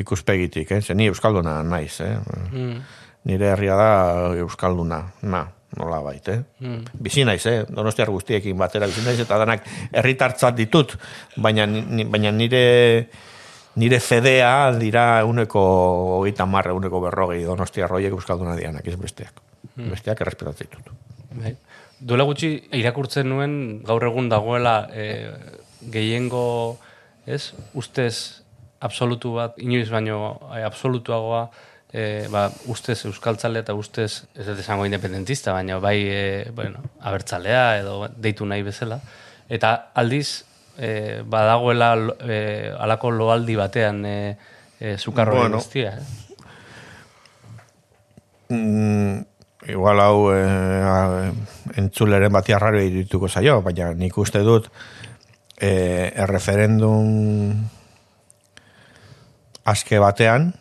ikuspegitik, eh? ni Euskalduna naiz, eh? Mm. nire herria da Euskalduna, na nola bait, eh? Mm. Bizi naiz, eh? Donostiar guztiekin batera bizi naiz, eta danak herritartzat ditut, baina, baina nire nire fedea dira uneko hogeita marre, uneko berrogei donostia roiek euskalduna dianak, ez besteak. Mm. Besteak errespetatzen ditut. Bai. Duela gutxi irakurtzen nuen gaur egun dagoela e, gehiengo, ez, ustez absolutu bat, inoiz baino e, absolutuagoa, e, ba, ustez euskaltzale eta ustez ez dut esango independentista, baina bai e, bueno, abertzalea edo deitu nahi bezala. Eta aldiz, e, badagoela e, alako loaldi batean e, e, zukarro bueno, guztia. Eh? Mm, igual hau e, entzuleren batia raro dituko zaio, baina nik uste dut e, erreferendum aske batean,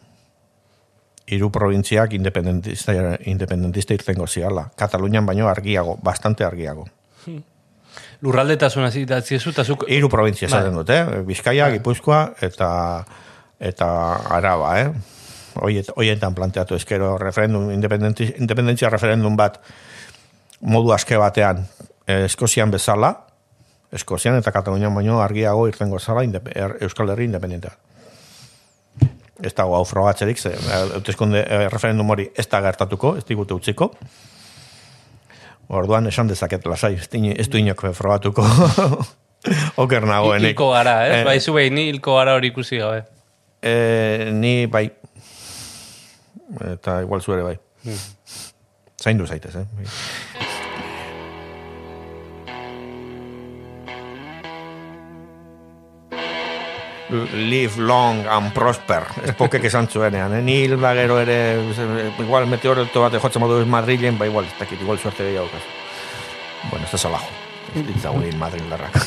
hiru provintziak independentista, independentista irtengo ziala. Katalunian baino argiago, bastante argiago. Hmm. Lurralde eta zuna zitatzi eta zuk... Iru provintzia esaten dute, eh? Bizkaia, bai. Gipuzkoa eta eta Araba, eh? Hoietan planteatu eskero referendum, independentzia referendum bat modu aske batean eh, Eskozian bezala, Eskozian eta Katalunian baino argiago irtengo zala er, Euskal Herri independentea ez dago hau frogatzerik, ze, eutezkonde e, referendum hori ez da gertatuko, ez digute utziko. Orduan esan dezaket lasai, ez, ez du inok frogatuko. Oker nagoen. Ilko gara, eh? eh? Bai, zu behin, ilko gara hori ikusi gabe. Eh, ni bai. Eta igual zuere bai. Hmm. Zaindu zaitez, eh? Live long and prosper. Ez pokek esan zuenean, eh? Ni hilda gero ere, igual meteorito bat jotzen modu Madrilen, ba igual, ez dakit, igual suerte gehiago kasu. Bueno, ez da salajo. Ez da gure Madrid darrak.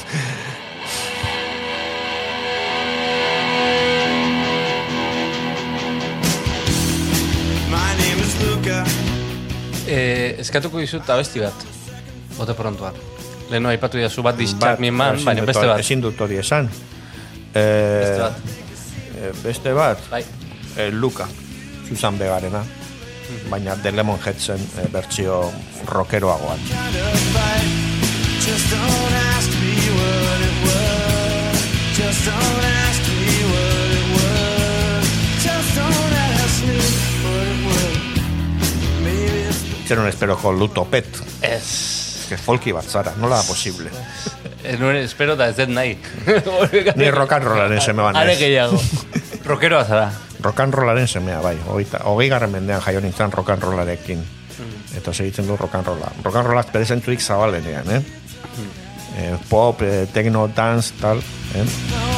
Eh, eskatuko dizut abesti bat. Bote prontuak. Leno aipatu diazu bat discharge mi man, baina beste bat. Ezin dut hori esan. Eh, beste bat. Bai. Eh, Luka. Susan Begarena. baina The Lemon Headsen e, bertsio rockeroagoan. Just don't ask me what it was Just don't ask me what it was Just don't ask me what it was Maybe it's... Zer un espero con Luto Pet Es... Que folki bat zara, nola da posible Ez nuen espero da ez den nahi Ni rock and rollaren seme banez Are gehiago Rockeroa zara rock and rollaren semea, bai. Hogei garren mendean jaio nintzen rock and rollarekin. Mm. Eta segitzen du rock and rolla. Rock and rollaz perezentzuik zabalenean, eh? Mm. Eh, pop, eh, techno, dance, tal, eh?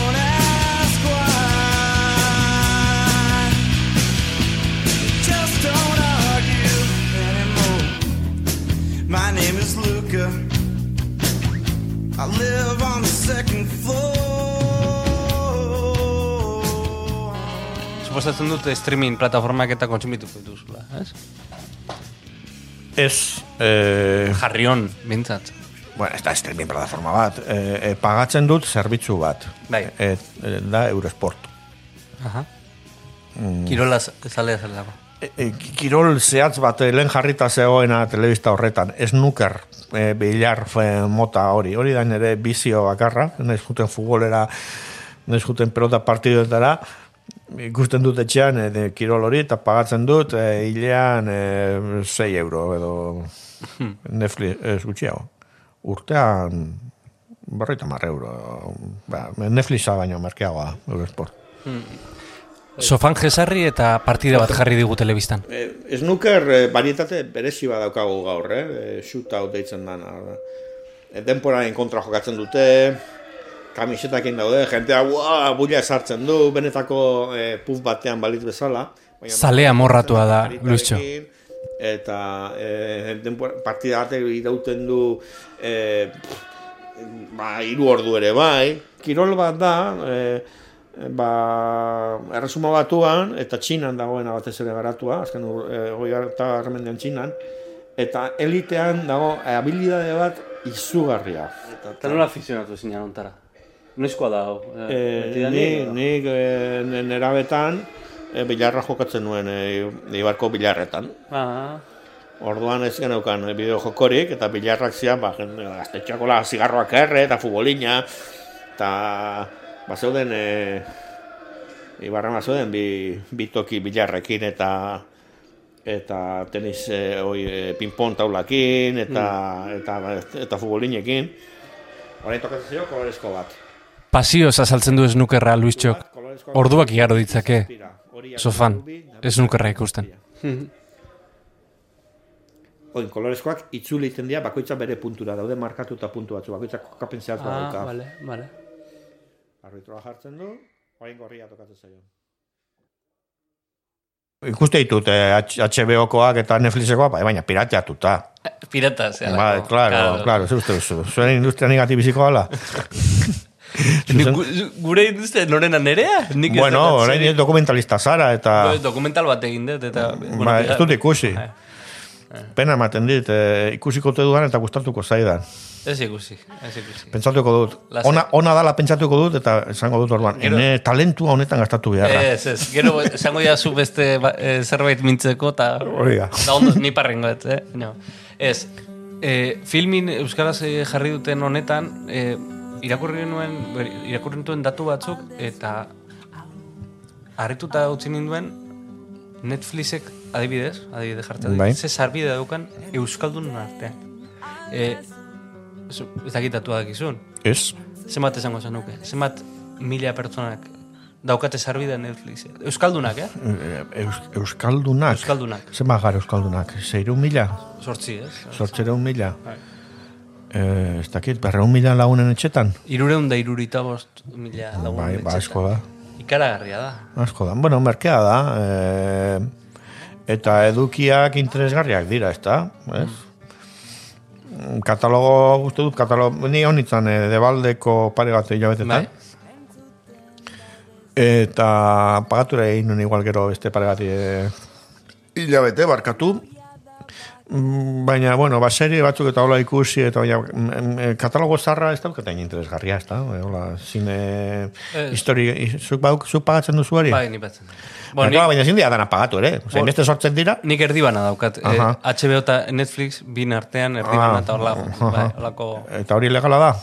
Suposatzen dut streaming plataformak eta kontsumituko dituzula, ez? Ez. Eh... Jarrion, bintzat. Bueno, ez da streaming plataforma bat. E, e, pagatzen dut zerbitzu bat. Bai. E, e, da Eurosport. Aha. Mm. Kirola zalea zer dago. E, e, kirol zehatz bat lehen jarrita zegoena telebista horretan. Ez nuker e, bilar mota hori. Hori da nire bizio bakarra. Naiz juten futbolera, naiz juten pelota partiduetara ikusten dut etxean e, kirol hori eta pagatzen dut e, hilean e, 6 euro edo. Netflix ez gutxiago urtean berreita marre euro ba, Netflixa baino merkeagoa Eurosport hmm. Sofan jesarri eta partida bat jarri digu telebistan. E, ez nuker e, barietate berezi bat daukagu gaur, eh? E, shoot deitzen dana. E, denporaren kontra jokatzen dute, kamisetakin daude, jentea ua, bulia esartzen du, benetako e, puf batean balit bezala. Zalea morratua da, Luiztxo. Eta e, partida arte irauten du e, ba, iru ordu ere bai. Kirol bat da, e, ba, erresuma batuan, eta txinan dagoena batez ere garatua, azken e, hori eta armendean txinan, eta elitean dago habilidade bat izugarria. Eta nola afizionatu zinean ontara? Noizkoa da hau? E, ni, ni e, nerabetan e, bilarra jokatzen nuen e, Ibarko bilarretan. Ah. Orduan ez geneukan e, bideo jokorik eta bilarrak zian, ba, gaztetxako la zigarroak erre eta futbolina eta ba zeuden e, Ibarra zeuden bi, bi toki bilarrekin eta eta tenis e, oi, e, ping-pong taulakin eta, mm. eta, eta, eta futbolinekin. Horain tokatzen zio kolorezko bat pasio azaltzen du esnukerra Luistxok. Orduak igaro ditzake. Sofan, esnukerra ikusten. Oin, kolorezkoak itzuli iten dira, bakoitza bere puntura daude markatu eta puntu batzu, bakoitza kokapen zehaz ah, Vale, vale. Arbitroa jartzen du, oin gorria tokatzen zaio. Ikuste ditut eh, HBO-koak eta Netflixekoak, bai, baina pirateatuta. Pirata, zera. Ba, claro, claro, claro, zer uste duzu. Zuen industria negatibiziko gala. gure induzte norena nerea? Nik bueno, orain dokumentalista zara eta... dokumental bat egin dut eta... Ba, ez dut ikusi. Eh. Pena ematen dit, eh, ikusiko te dudan eta gustatuko zaidan. Ez ikusi, ez ikusi. Pentsatuko dut. Ona, ona dala pentsatuko dut eta esango dut orduan. Gero, ene talentua honetan gastatu beharra. Ez, ez. Gero esango ja zu beste ba, e, zerbait mintzeko eta... Horiga. Da ondo ni parrengo eh? No. Ez, e, filmin Euskaraz jarri duten honetan, e, irakurri nuen irakurri nuen datu batzuk eta harrituta utzi ninduen Netflixek adibidez, adibidez jartzen bai. ze sarbide daukan euskaldun artean. Eh, ez dakit datu dakizun. Ez. Zenbat esango zenuke? Zenbat mila pertsonak daukate sarbide Netflix. Euskaldunak, eh? Eus, euskaldunak? Euskaldunak. Zenbat gara euskaldunak? Zeiru mila? Sortzi, ez? Sortzireun mila. Bai. Eh, ez dakit, berreun mila lagunen etxetan? Irureun da irurita bost mila lagunen bai, ba, etxetan. da. Ikaragarria da. Asko da. Bueno, merkea da. E, eta edukiak interesgarriak dira, ez da? Ez? Mm. Katalogo, uste dut, katalogo, ni honitzen, e, debaldeko pare bat hilabetetan. Bai. Eta pagatura egin nuen igual gero beste pare bat hilabete, barkatu. Mm, baina, bueno, ba, serie batzuk eta hola ikusi, eta baina, mm, mm, katalogo zarra ez daukatain interesgarria, ez da? Hola, zine, eh. histori, zuk, bauk, zuk pagatzen duzu hori? Bai, ni batzen. Bueno, baina, baina zin dana pagatu, ere? Osa, bon, sortzen dira? Nik erdi bana daukat. Uh -huh. eh, HBO eta Netflix, bin artean erdi bana eta hola, uh -huh. bai, holako... Eta hori legala da?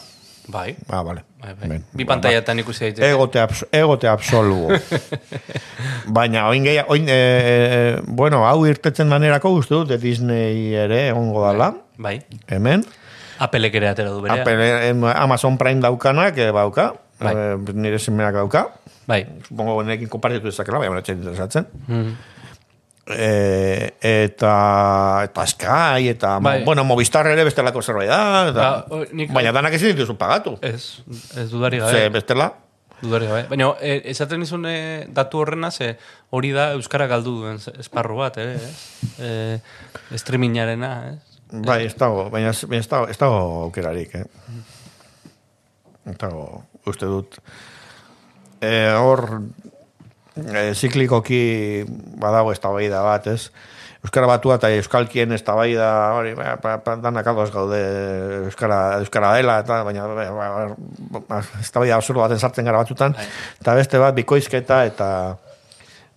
Bai. Ah, vale. Bai, bai. Bi pantaiatan ikusi daiteke. Egote, abs egote absoluo. Baina, oin gehi, oin, e, bueno, hau irtetzen danerako uste dut, Disney ere egongo dala. Bai. Hemen. Apelek ere atera du berea. Apple, Amazon Prime daukanak, e, bauka. Bai. Nire zimenak dauka. Bai. Supongo, nekin kompartitu ezakela, baina txen interesatzen. Mm e, eta eta Sky eta bai. bueno, Movistar ere bestelako zerbait da eta, ba, nik, baina danak ezin dituzu pagatu ez, ez dudari gabe ze bestela dudari gabe baina e, esaten izun e, datu horrena ze hori da Euskara galdu duen esparru bat eh, e, streamingarena eh? bai, ez dago baina ez dago, ez dago aukerarik eh? ez dago uste dut eh, hor e, ziklikoki badago ez da bat, ez? Euskara batua eta Euskalkien ez da hori, ba, ba, ba, danak adoz gaude Euskara, Euskara dela, eta baina ba, ba, ba, ez da absurdo baten sartzen gara batzutan, bai. eta beste bat bikoizketa eta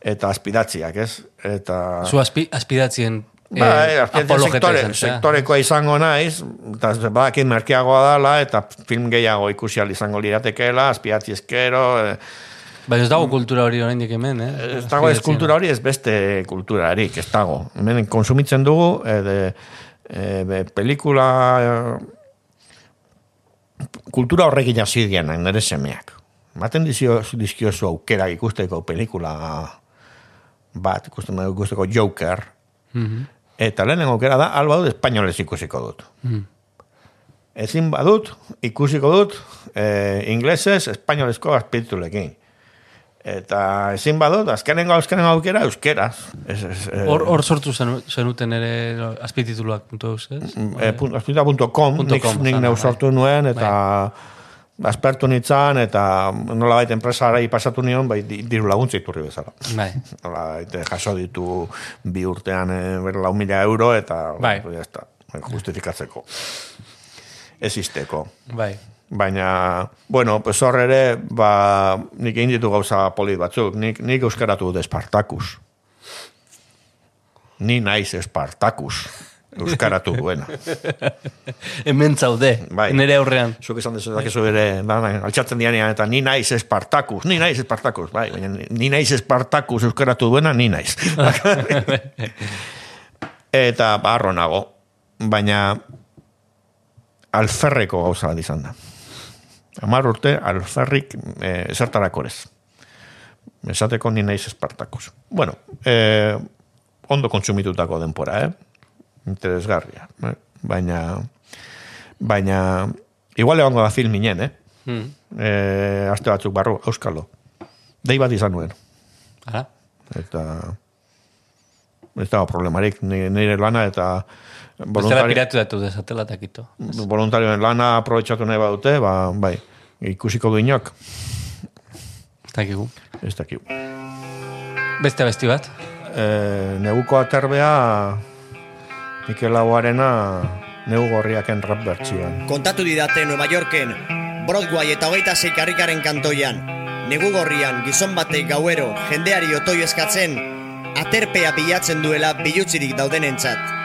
eta aspidatziak, ez? Eta... Zu aspi, aspidatzien Ba, eh, sektore, sektorekoa izango naiz, eta badakin merkeagoa dala, eta film gehiago ikusial izango liratekeela, aspidatzi eskero, eh, Baina ez dago kultura hori oraindik hemen, eh? Ez dago ez kultura hori ez beste kultura harik, ez dago. Hemen konsumitzen dugu, e, de, e, pelikula... kultura horrekin hasi dian, nire semeak. Maten dizio, dizkio zu aukera ikusteko pelikula bat, ikusteko Joker, mm -hmm. eta lehenen aukera da, alba dut, espainolez ikusiko dut. Mm Ezin badut, ikusiko dut, eh, inglesez, espainolezko azpiritulekin. Eta ezin badot, azkenengo azkenengo aukera euskera. Eh, hor eh, sortu zenuten ere azpitituluak puntu eus, ez? Mm, eh, azpitituluak.com, nik, nik neu sortu nuen, eta bai. aspertu nintzen, eta nola baita enpresara pasatu nion, bai, diru laguntza iturri bezala. Bai. Nola baita jaso ditu bi urtean eh, berla un mila euro, eta bai. justifikatzeko. Existeko. Bai baina, bueno, pues hor ere, ba, nik egin ditu gauza polit batzuk, nik, nik euskaratu dut Espartakus. Ni naiz Espartakus. Euskaratu duena. Hemen zaude, bai. nire aurrean. Zuk esan dezu, dakizu ere, altxatzen dianean, eta ni naiz Espartakus, ni naiz Espartakus, bai, baina ni naiz Espartakus euskaratu duena, ni naiz. eta barro nago, baina alferreko gauza bat izan da amar urte alferrik e, zertarako ez. Esateko ni naiz espartakos. Bueno, e, ondo kontsumitutako denpora, eh? Interesgarria. Eh? Baina, baina, igual egongo da film inen, eh? Hmm. E, aste batzuk barru, euskalo. Dei bat izan nuen. Ara? Eta, ez dago problemarik, nire lana eta Voluntari... piratu datu desatela takito. Voluntarioen lana aprobetsatu nahi badute, ba, bai, ikusiko du inok. Ez dakigu. Ez dakigu. Beste besti bat? E, neguko aterbea Mikel Aguarena negu gorriaken rap bertsioan. Kontatu didate Nueva Yorken, Broadway eta hogeita zeikarrikaren kantoian, negu gorrian gizon batek gauero jendeari otoi eskatzen, aterpea bilatzen duela bilutzirik daudenentzat.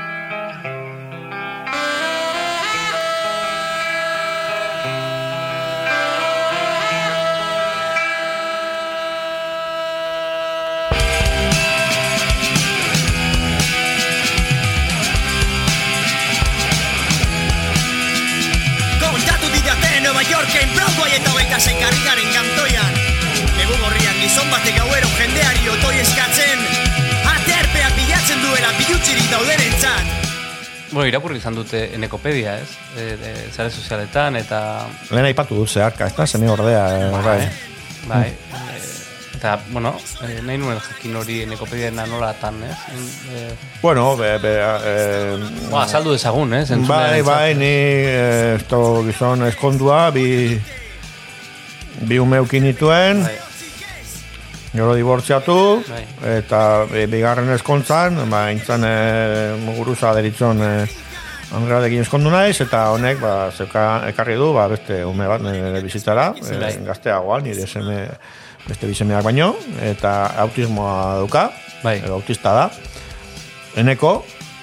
Bueno, irakurri izan dute enekopedia, ez? E, e, zare sozialetan, eta... Lehen aipatu dut zeharka, ez da? Zene ordea, eh, bai. Bai, bai. E, eta, bueno, e, nahi nuen jakin hori enekopedia nola atan, ez? E, bueno, be... be e, ba, saldu dezagun, ez? bai, bai, ni esto gizon eskondua, bi... Bi umeukin ituen... Bai. Gero dibortziatu, bai. eta e, bigarren eskontzan, ba, intzan e, muguruza deritzen e, Andrea dekin eskondu naiz, eta honek, ba, zeuka ekarri du, ba, beste ume bat nire bizitzara, e, gazteagoa, nire seme, beste bizemeak baino, eta autismoa duka, bai. autista da, eneko,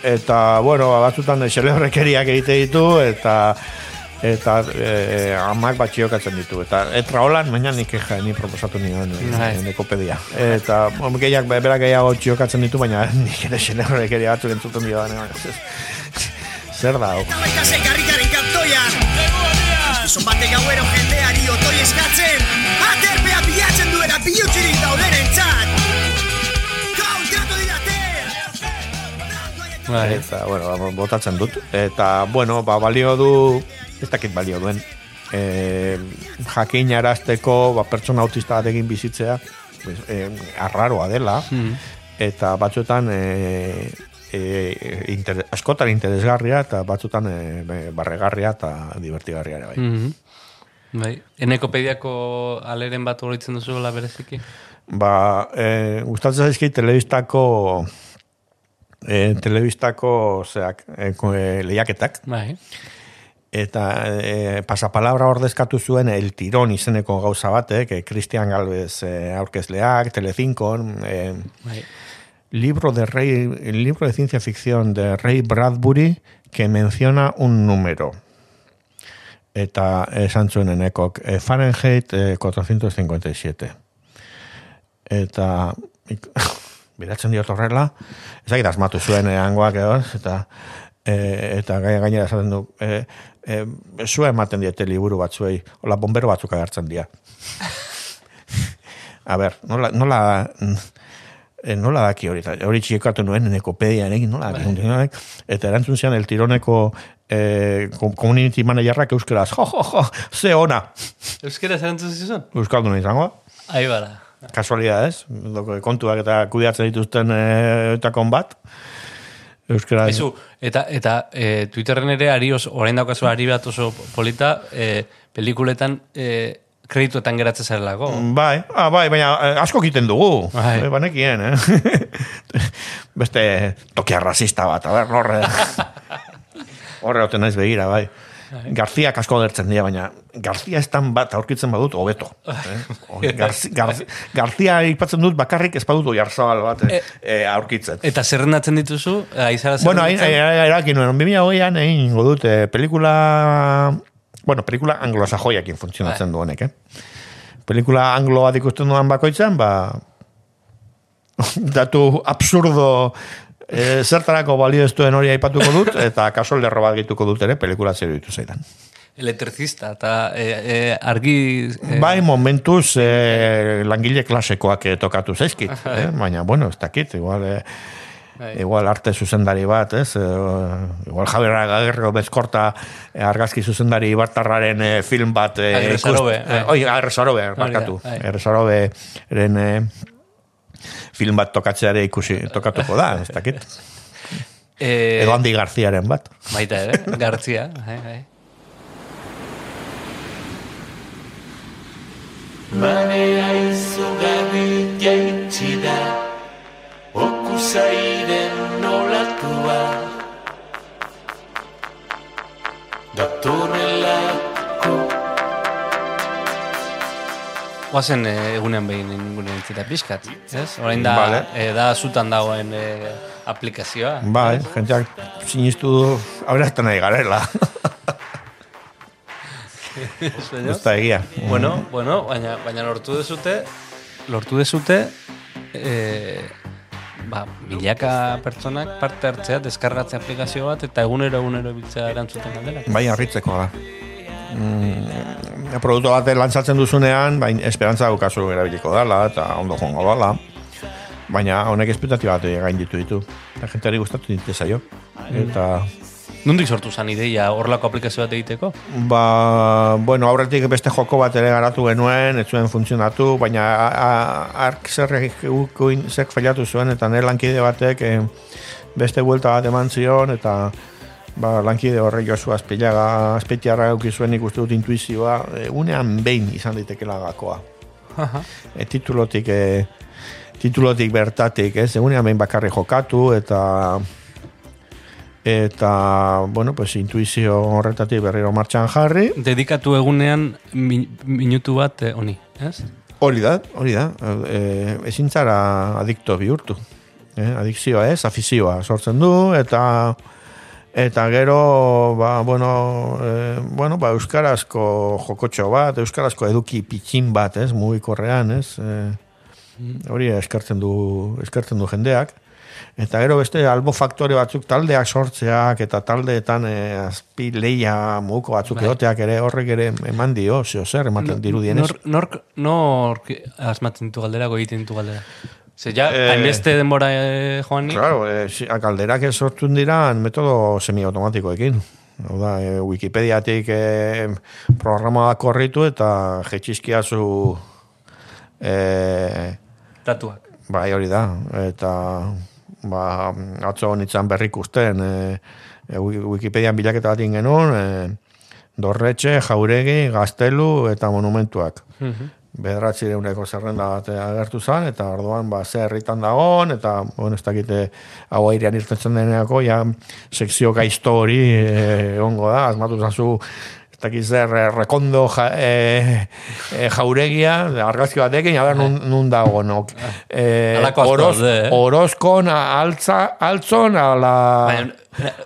eta, bueno, ba, batzutan xelebrekeriak egite ditu, eta eta e, amak bat txiokatzen ditu. Eta etra holan, baina nik eja, ni proposatu nion neko pedia. Eta gehiak, berak gehiago txiokatzen ditu, baina nik ere xene horrek ere batzuk entzuten dio da. Zer da, hau? Zon batek gauero jendeari otoi eskatzen Aterpea bilatzen duena bilutxirik dauden entzat Eta, bueno, botatzen dut. Eta, bueno, ba, balio du ez dakit balio duen e, jakin arazteko ba, pertsona autista bat egin bizitzea pues, e, arraroa dela hmm. eta batzuetan e, e, inter, askotan interesgarria eta batzuetan e, barregarria eta divertigarria ere bai. Mm Bai, eneko pediako aleren bat horitzen duzu la bereziki? Ba, e, gustatzen zaizki telebistako e, telebistako zeak, e, lehiaketak. Bai eta e, pasapalabra ordezkatu zuen el tirón izeneko gauza batek, eh, Cristian Galvez e, aurkezleak, Telezinkon, e, libro de rey, el libro de ciencia ficción de Ray Bradbury que menciona un número. Eta esan zuen enekok, e, Fahrenheit e, 457. Eta biratzen diot horrela, ezagit asmatu zuen eangoak edo, eta e, eta gainera esaten du, e, e, zua ematen diete liburu batzuei, hola bombero batzuk agertzen dira. A ber, nola, nola, e, nola daki hori, hori txikatu nuen nekopedia egin, nola daki, bai. eta erantzun zian el tironeko eh, community managerrak euskeraz, jo, jo, jo, ze ona. Euskeraz erantzun zizun? Euskaldu nahi zangoa. Ahi bara. Kasualidad, ez? Kontuak eta kudiatzen dituzten eh, eta bat. Euskara. Ezu, eta, eta e, Twitterren ere ari oso, orain daukazu ari bat oso polita, e, pelikuletan e, kredituetan geratzen zarelako. Bai, ah, bai, baina asko kiten dugu. Bai. E, banekien, eh? Beste tokia rasista bat, a ber, horre. horre hoten naiz begira, bai. Bai. Garzia kasko dertzen dira, baina Garzia estan bat aurkitzen badut hobeto. Eh? Garzia ipatzen dut bakarrik ez badut oiarzabal bat eh, eh, aurkitzen. Eta zerrendatzen dituzu? Aizara bueno, erakin nuen, 2008an egin dut eh, pelikula... Bueno, pelikula anglosajoiakin funtzionatzen bai. du honek, eh? Pelikula anglo bat ikusten duan bakoitzan, ba... datu absurdo e, zertarako balio ez duen hori aipatuko dut, eta kaso lerro bat gituko dut ere, pelikula zer ditu zaidan. Elektricista, eta e, e, argi... E... Bai, momentuz e, langile klasekoak e, tokatu zaizkit, eh? baina, bueno, ez dakit, igual... E, Igual arte zuzendari bat, ez? igual Javier Agerro bezkorta argazki zuzendari bartarraren film bat. Agresarobe. Oi, agresarobe, markatu. Agresarobe, eren film bat tokatzeare ikusi tokatuko da, ez dakit. Eh, Edo handi garziaren bat. Baita ere, garzia. Hai, hai. Manea izugarri jaitsi da Okusairen nolatua Datorrelako Oazen eh, egunean behin egunean entzita pixkat, ez? Orain da, vale. e, da zutan dagoen e, aplikazioa. Bai, jenteak sinistu du, aberazten nahi garela. Usta egia. Bueno, bueno, baina, baina lortu dezute, lortu dezute, e, ba, milaka pertsonak parte hartzea, deskargatze aplikazio bat, eta egunero egunero biltzea erantzuten aldera. Bai, harritzeko da mm, produktu bat lantzatzen duzunean, bain esperantza daukazu erabiliko dala, eta ondo joango dala. Baina honek espetatiba bat gain ditu ditu. Eta jenteari gustatu ditu zaio. Eta... Nondik sortu zan ideia horlako aplikazio bat egiteko? Ba, bueno, aurretik beste joko bat ere garatu genuen, ez zuen funtzionatu, baina ark zerrek zek fallatu zuen, eta nire lankide batek eh, beste buelta bat eman zion, eta ba, lankide horre jozu azpilaga, azpetiarra zuen ikuste dut intuizioa, egunean behin izan ditekela gakoa. E, titulotik e, titulotik bertatik, ez? Egunean behin bakarri jokatu eta eta, bueno, pues intuizio horretatik berriro martxan jarri. Dedikatu egunean minutu bat eh, honi, ez? Hori da, hori da. E, ezin zara adikto bihurtu. Eh? Adikzioa ez, afizioa sortzen du, eta eta gero, ba, bueno, e, bueno, ba, euskarazko jokotxo bat, euskarazko eduki pitxin bat, ez, mugikorrean, ez, e, hori eskartzen du, eskartzen du jendeak. Eta gero beste albo faktore batzuk taldeak sortzeak eta taldeetan e, azpi leia muko batzuk bai. egoteak ere horrek ere eman dio, zeo zer, ematen diru dienez. Nork, nork, asmatzen du galdera, egiten du galdera? Ze ja, eh, hainbeste denbora eh, joan ni? Claro, eh, galderak ez sortun dira metodo semiautomatikoekin. Hau da, eh, Wikipediatik eh, programa korritu eta jetxizkia zu... Eh, Datuak. Bai, hori da. Eta ba, atzo honitzen berrik usten e, e, Wikipedian bilaketa bat genuen e, Dorretxe, Jauregi, Gaztelu eta Monumentuak. Mm -hmm. Bederatzi zerrenda bat agertu zen, eta orduan ba, ze herritan dagoen, eta bon, ez dakite hau airean irtetzen deneako, ja, sekzio gaizto hori e, ongo da, azmatu zazu ez dakiz zer, eh, rekondo ja, e, e, jauregia, argazki batekin, a ber, nun, nun dago, nok. E, oroz, eh? Orozkon, altza, altzon, ala...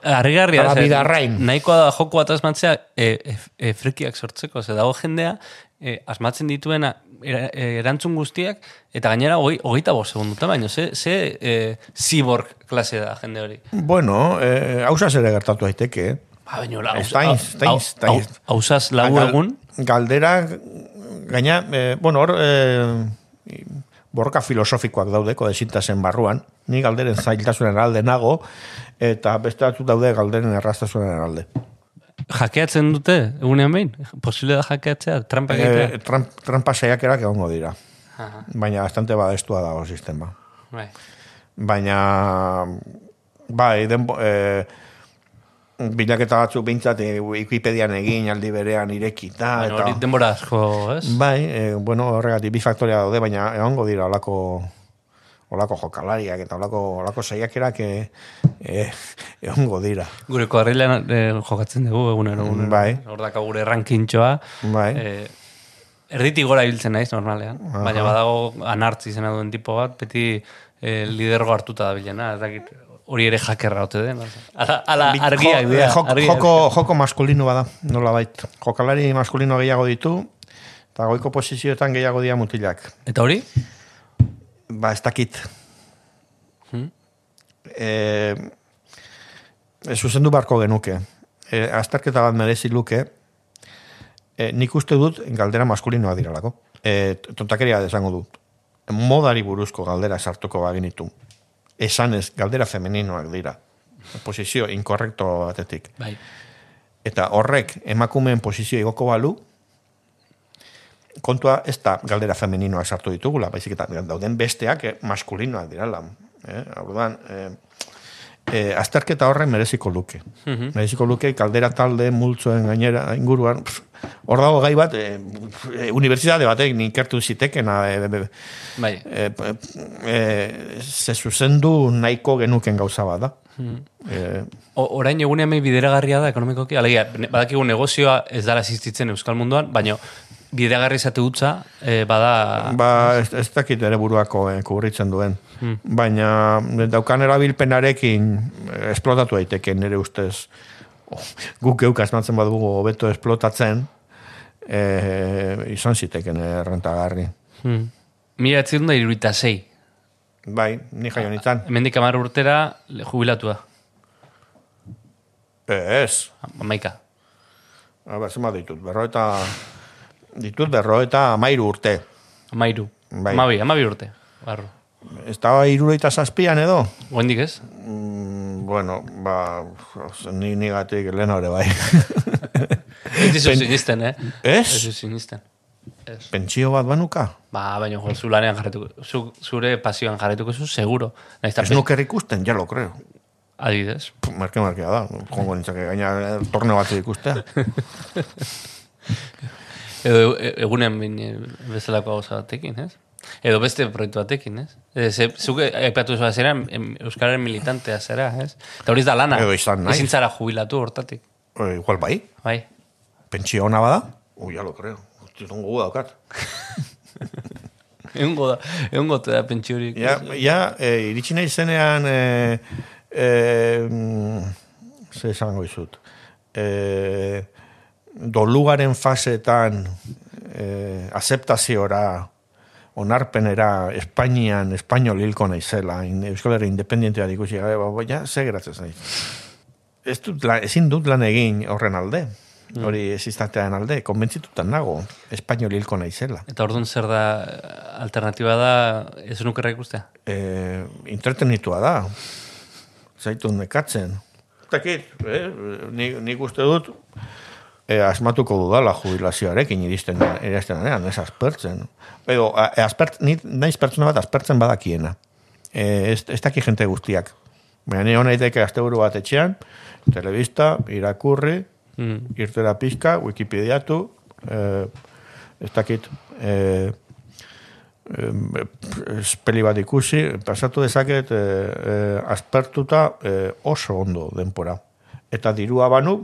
Arrigarri, ala bidarrain. Nahikoa da joko bat asmatzea, e, e, e, frikiak sortzeko, ze dago jendea, e, asmatzen dituena, erantzun guztiak, eta gainera hogeita bo segunduta, baina ze, ze e, cyborg klase da jende hori. Bueno, e, hausaz ere gertatu daiteke, eh? Ba, baina, hausaz lagu egun? Galdera, gaina, eh, bueno, hor, eh, borroka filosofikoak daude, kodezintasen barruan, ni galderen zailtasunen alde nago, eta beste daude galderen errastasunen alde. Jakeatzen dute, egunean behin? Posible da jakeatzea? Trampa eh, tramp, trampa saiak erak egongo dira. Aha. Baina bastante badestua dago sistema. Bai. Baina, bai, den, eh, bilaketa batzuk bintzat e, Wikipedian egin aldi berean irekita. Baina hori denbora asko, ez? Bai, e, bueno, horregatik bi faktoria daude, baina egongo dira olako olako jokalariak eta olako, olako saiakerak e, e, egongo dira. Gure koarrilean e, jokatzen dugu egunero. Bai. Hor daka gure rankintxoa. Bai. E, erditik gora hiltzen naiz, normalean. Baina badago anartzi izena duen tipo bat, beti e, lidergo hartuta da bilena. Ez hori ere jakerra ote den. Ala, ala argiak dira. joko, joko maskulino bada, nola bait. Jokalari maskulino gehiago ditu, eta goiko posizioetan gehiago dira mutilak. Eta hori? Ba, ez dakit. Hmm? E, ez zuzendu barko genuke. E, azterketa bat merezi luke, e, nik uste dut galdera maskulinoa diralako. E, tontakeria desango dut. Modari buruzko galdera sartuko baginitu esanez galdera femeninoak dira. Posizio inkorrekto batetik. Bai. Eta horrek emakumeen posizio igoko balu, kontua ez da galdera femeninoak sartu ditugula, baizik eta dauden besteak eh, maskulinoak dira. Eh? Orduan, eh, eh, azterketa horren mereziko luke. Mm Mereziko luke, kaldera talde, multzoen gainera, inguruan, hor dago gai bat, e, e, unibertsitate batek ninkertu zitekena, e, bai. e, e, ze zuzendu nahiko genuken gauza bat da. Mm orain egunean mei bideragarria da ekonomikoki, alegia, badakigu negozioa ez dara existitzen Euskal Munduan, baina bideragarri zate utza, bada... Ba, ez, ez dakit ere buruako eh, kubritzen duen. Hmm. Baina daukan erabilpenarekin esplotatu daiteke nire ustez oh, guk geuk asmatzen badugu hobeto esplotatzen e, izan ziteken errentagarri. Hmm. Mira, ez da irurita zei. Bai, ni jaio nintzen. Hemendik amar urtera jubilatua. Ez. Amaika. A ber, zema ditut, berro eta ditut berro eta amairu urte. Amairu. Bai. Amabi, amabi urte. Barro. Estaba irureita zazpian edo? Oendik ez? Mm, bueno, ba, ni negatik lehen hori bai. Ez dizu sinisten, eh? Ez? Ez dizu sinisten. Pentsio bat banuka? Ba, baina jo, zu lanean jarretuko, zu, zure pasioan jarretuko zu, seguro. Ez nuker ikusten, ja lo creo. Adidez. Marke, marke, da. Kongo nintzake gaina eh, torneo bat ikustea. Edo, e, egunean bin bezalako hau batekin, ez? Edo beste proiektu batekin, ez? E, zuke epatu zua zera, Euskararen militantea zera, ez? Eta hori da lana. Edo izan nahi. Ezin zara jubilatu hortatik. E, igual bai. Bai. Pentsio hona bada? Ui, ya lo creo. Zungo gu daukat. Egun goda, egun gote da pentsiorik. Ja, ja e, iritsi nahi zenean, e, e, ze esango izut, e, dolugaren fasetan e, aceptaziora, onarpenera, Espainian, Espainol hilko naizela, in, Euskal Herri independientea dikusi, ja, ja, ze geratzen nahi. Ez dut, ezin dut lan egin horren alde. Mm. hori existatean alde, konbentzitutan nago, espainol hilko naizela. Eta orduan zer da, alternatiba da, ez nukerra ikustea? E, entretenitua da, zaitu nekatzen. Takit, eh, nik, nik uste dut, e, asmatuko dudala jubilazioarekin iristen iristen denean, ez aspertzen. Edo, e, aspert, naiz pertsona bat aspertzen badakiena. E, ez, ez daki jente guztiak. Baina ni hona ideke asteburu bat etxean, telebista, irakurri, mm. irtera pizka, wikipediatu, eh, ez dakit, eh, eh, espeli bat ikusi, pasatu dezaket eh, eh, aspertuta eh, oso ondo denpora. Eta dirua banu,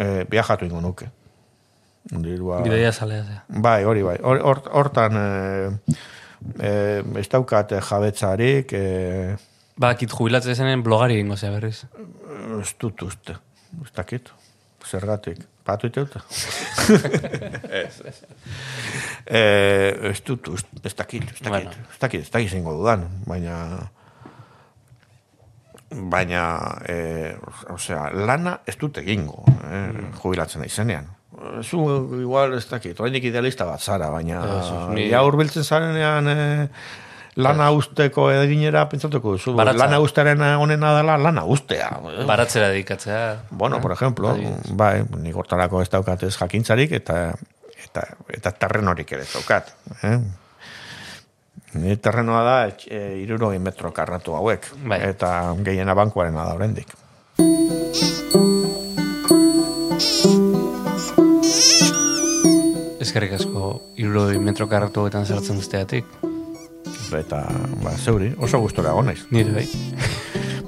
eh, viajatu ingo nuke. Dirua... Bideia zalea, Bai, hori bai. Hortan, eh, eh, ez daukat jabetzarik... Eh, ba, kit jubilatzen zenen blogari ingo zea berriz. Ez dut uste ez dakit, zergatik, patu iteuta. ez, ez. Eh, ez dut, ez dakit, ez dakit, ez dakit, ez dakit zingo dudan, baina, baina, eh, osea, lana ez dut egingo, eh, mm. jubilatzen izenean. Zu, igual, ez dakit, oainik idealista bat zara, baina, ja urbiltzen zarenean, eh, lana usteko eginera pentsatuko duzu. Baratza. Lana usteren honena dela, lana ustea. Baratzera dedikatzea. Bueno, eh? por ejemplo, bai, ni gortarako ez daukat ez jakintzarik, eta, eta, eta terren horik ere daukat. Eh? Ni terrenoa da, e, iruro metro karratu hauek. Bai. Eta gehiena bankuaren da horrendik. Ezkerrik asko, iruro metro karratu hauetan zertzen duzteatik eta ba, zeuri, oso gustora gonaiz. Nire bai.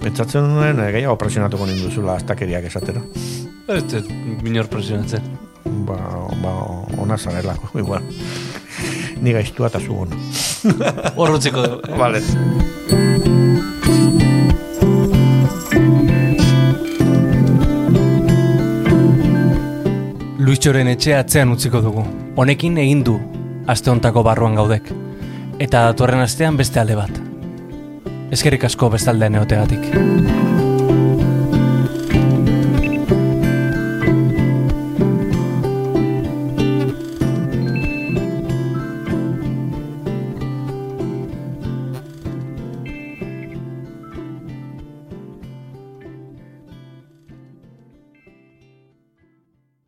Pentsatzen duen, e, gehiago presionatuko ninduzula astakeriak esatera. Ez minor presionatzen. Ba, ba, ona zanelako, igual. Ni gaiztua eta zu ona. Horrotziko du. Vale. Luitxoren etxe atzean utziko dugu. Honekin egin du, aste hontako barruan gaudek eta datorren astean beste alde bat. Ezkerik asko bestaldean eotegatik.